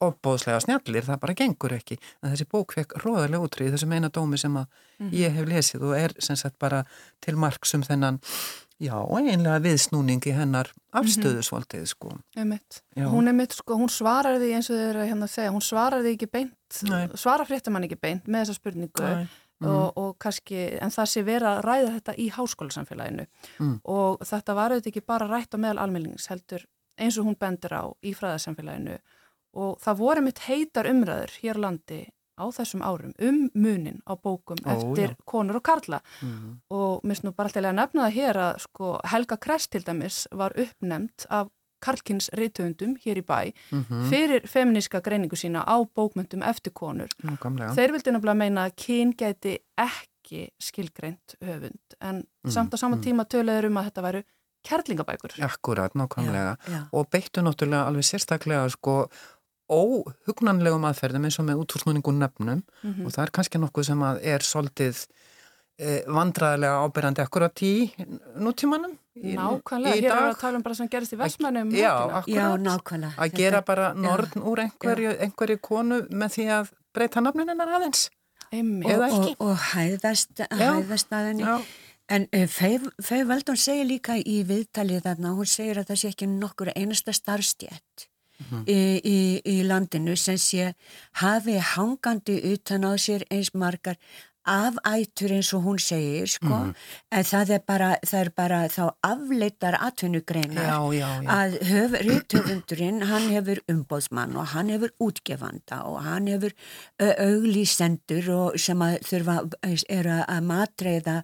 opbóðslega snjallir, það bara gengur ekki, en þessi bók fekk róðarlega útrið þessum eina dómi sem að mm ég hef lesið og er sem sagt bara til marksum þennan Já, og einlega viðsnúning í hennar afstöðusvaldið, sko. Hún er mitt, sko, hún svarar því eins og þau eru hérna að segja, hún svarar því ekki beint, Nei. svarar fréttamann ekki beint með þessa spurningu mm. og, og kannski, en það sé vera að ræða þetta í háskólasamfélaginu mm. og þetta var auðvitað ekki bara rætt á meðal almennings heldur eins og hún bendur á í fræðarsamfélaginu og það voru mitt heitar umræður hér á landi á þessum árum um munin á bókum Ó, eftir já. konur og karla mm -hmm. og mér finnst nú bara alltaf að nefna það hér að sko, Helga Kress til dæmis var uppnefnt af Karlkins reytöfundum hér í bæ mm -hmm. fyrir feminíska greiningu sína á bókmyndum eftir konur. Nú, Þeir vildi náttúrulega meina að kyn geti ekki skilgreint höfund en mm -hmm. samt á sama mhm. tíma töluður um að þetta væru kærlingabækur. Akkurat, nákvæmlega. Já, já. Og beittu náttúrulega alveg sérstaklega sko óhugnanlegum aðferðum eins og með útfórsnúningun nefnum mm -hmm. og það er kannski nokkuð sem er svolítið eh, vandræðilega ábyrjandi akkurat í nútímanum. Í, nákvæmlega, í hér er að tala um bara sem gerist í vestmannum. Já, akkurat. Að gera bara norðn úr einhverju, einhverju konu með því að breyta nafnuninnar aðeins. Einmi. Og, og, og hæðast, hæðast aðeins. En uh, Fei Valdón segir líka í viðtalið þarna, hún segir að það sé ekki nokkur einasta starfstjætt mm -hmm. í, í, í landinu sem sé hafi hangandi utan á sér eins margar afætur eins og hún segir sko, mm. en það er bara, það er bara þá afleitar atvinnugreinar að rítöfundurinn hann hefur umbóðsmann og hann hefur útgefanda og hann hefur auglísendur sem að þurfa eru að matreiða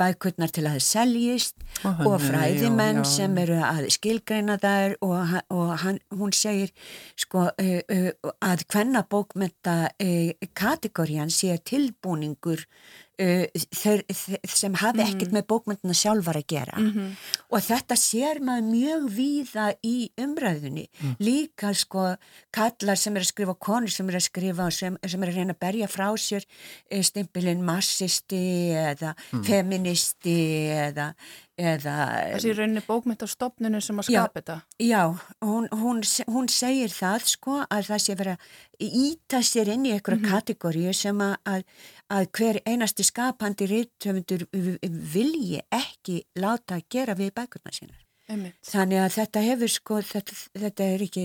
bækurnar til að seljist oh, og fræðimenn já, já. sem eru að skilgreina þær og, og hann, hún segir sko að hvenna bókmenta kategórian sé tilbúning bækur uh, þeir, þeir, sem hafi ekkert mm. með bókmyndina sjálfar að gera mm -hmm. og þetta sér maður mjög víða í umræðunni mm. líka sko kallar sem er að skrifa konur sem er að skrifa sem, sem er að reyna að berja frá sér eh, stimpilinn massisti eða mm. feministi eða Eða, Þessi rauninni bókmynd á stopnunu sem að skapa þetta? Já, hún, hún, hún segir það sko að það sé vera íta sér inn í einhverja mm -hmm. kategóriu sem að, að, hver einasti skapandi rítöfundur vilji ekki láta að gera við bækurna sínar. Einmitt. Þannig að þetta hefur sko, þetta, þetta er ekki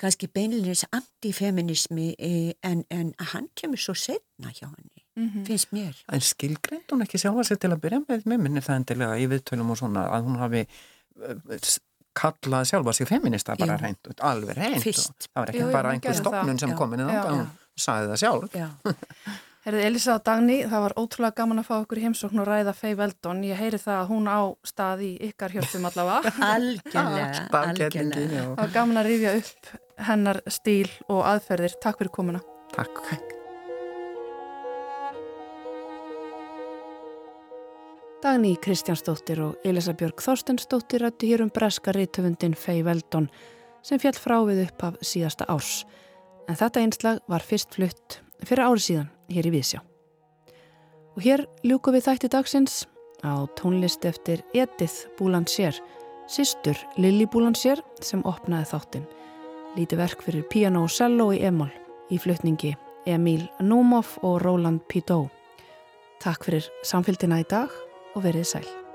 kannski beinleginis antifeminismi eh, en, en hann kemur svo setna hjá henni mm -hmm. finnst mér. En skilgreind hún ekki sjálfa sér til að byrja með með minni það endilega í viðtölum og svona að hún hafi eh, kallað sjálfa sér feminista bara Jú. reynd, alveg reynd Fyrst. það var ekki Jú, bara einhver stofnun sem kom inn í það, hún saði það sjálf Herðið Elisa og Dagni, það var ótrúlega gaman að fá okkur í heimsókn og ræða Fei Veldon. Ég heyri það að hún á stað í ykkar hjörtum allavega. algjörlega, algjörlega. Það var gaman að rifja upp hennar stíl og aðferðir. Takk fyrir komuna. Takk. Dagný Kristjánsdóttir og Elisabjörg Þorstensdóttir rættu hér um breska reytöfundin Fei Veldon sem fjall frá við upp af síðasta árs. En þetta einslag var fyrst flutt fyrir ári síðan hér í Vísjá. Og hér ljúku við þætti dagsins á tónlist eftir Edith Búlandsér, sýstur Lili Búlandsér sem opnaði þáttinn. Líti verk fyrir piano og cello í emol í flutningi Emil Numov og Roland Pidó. Takk fyrir samfélgina í dag og verið sæl.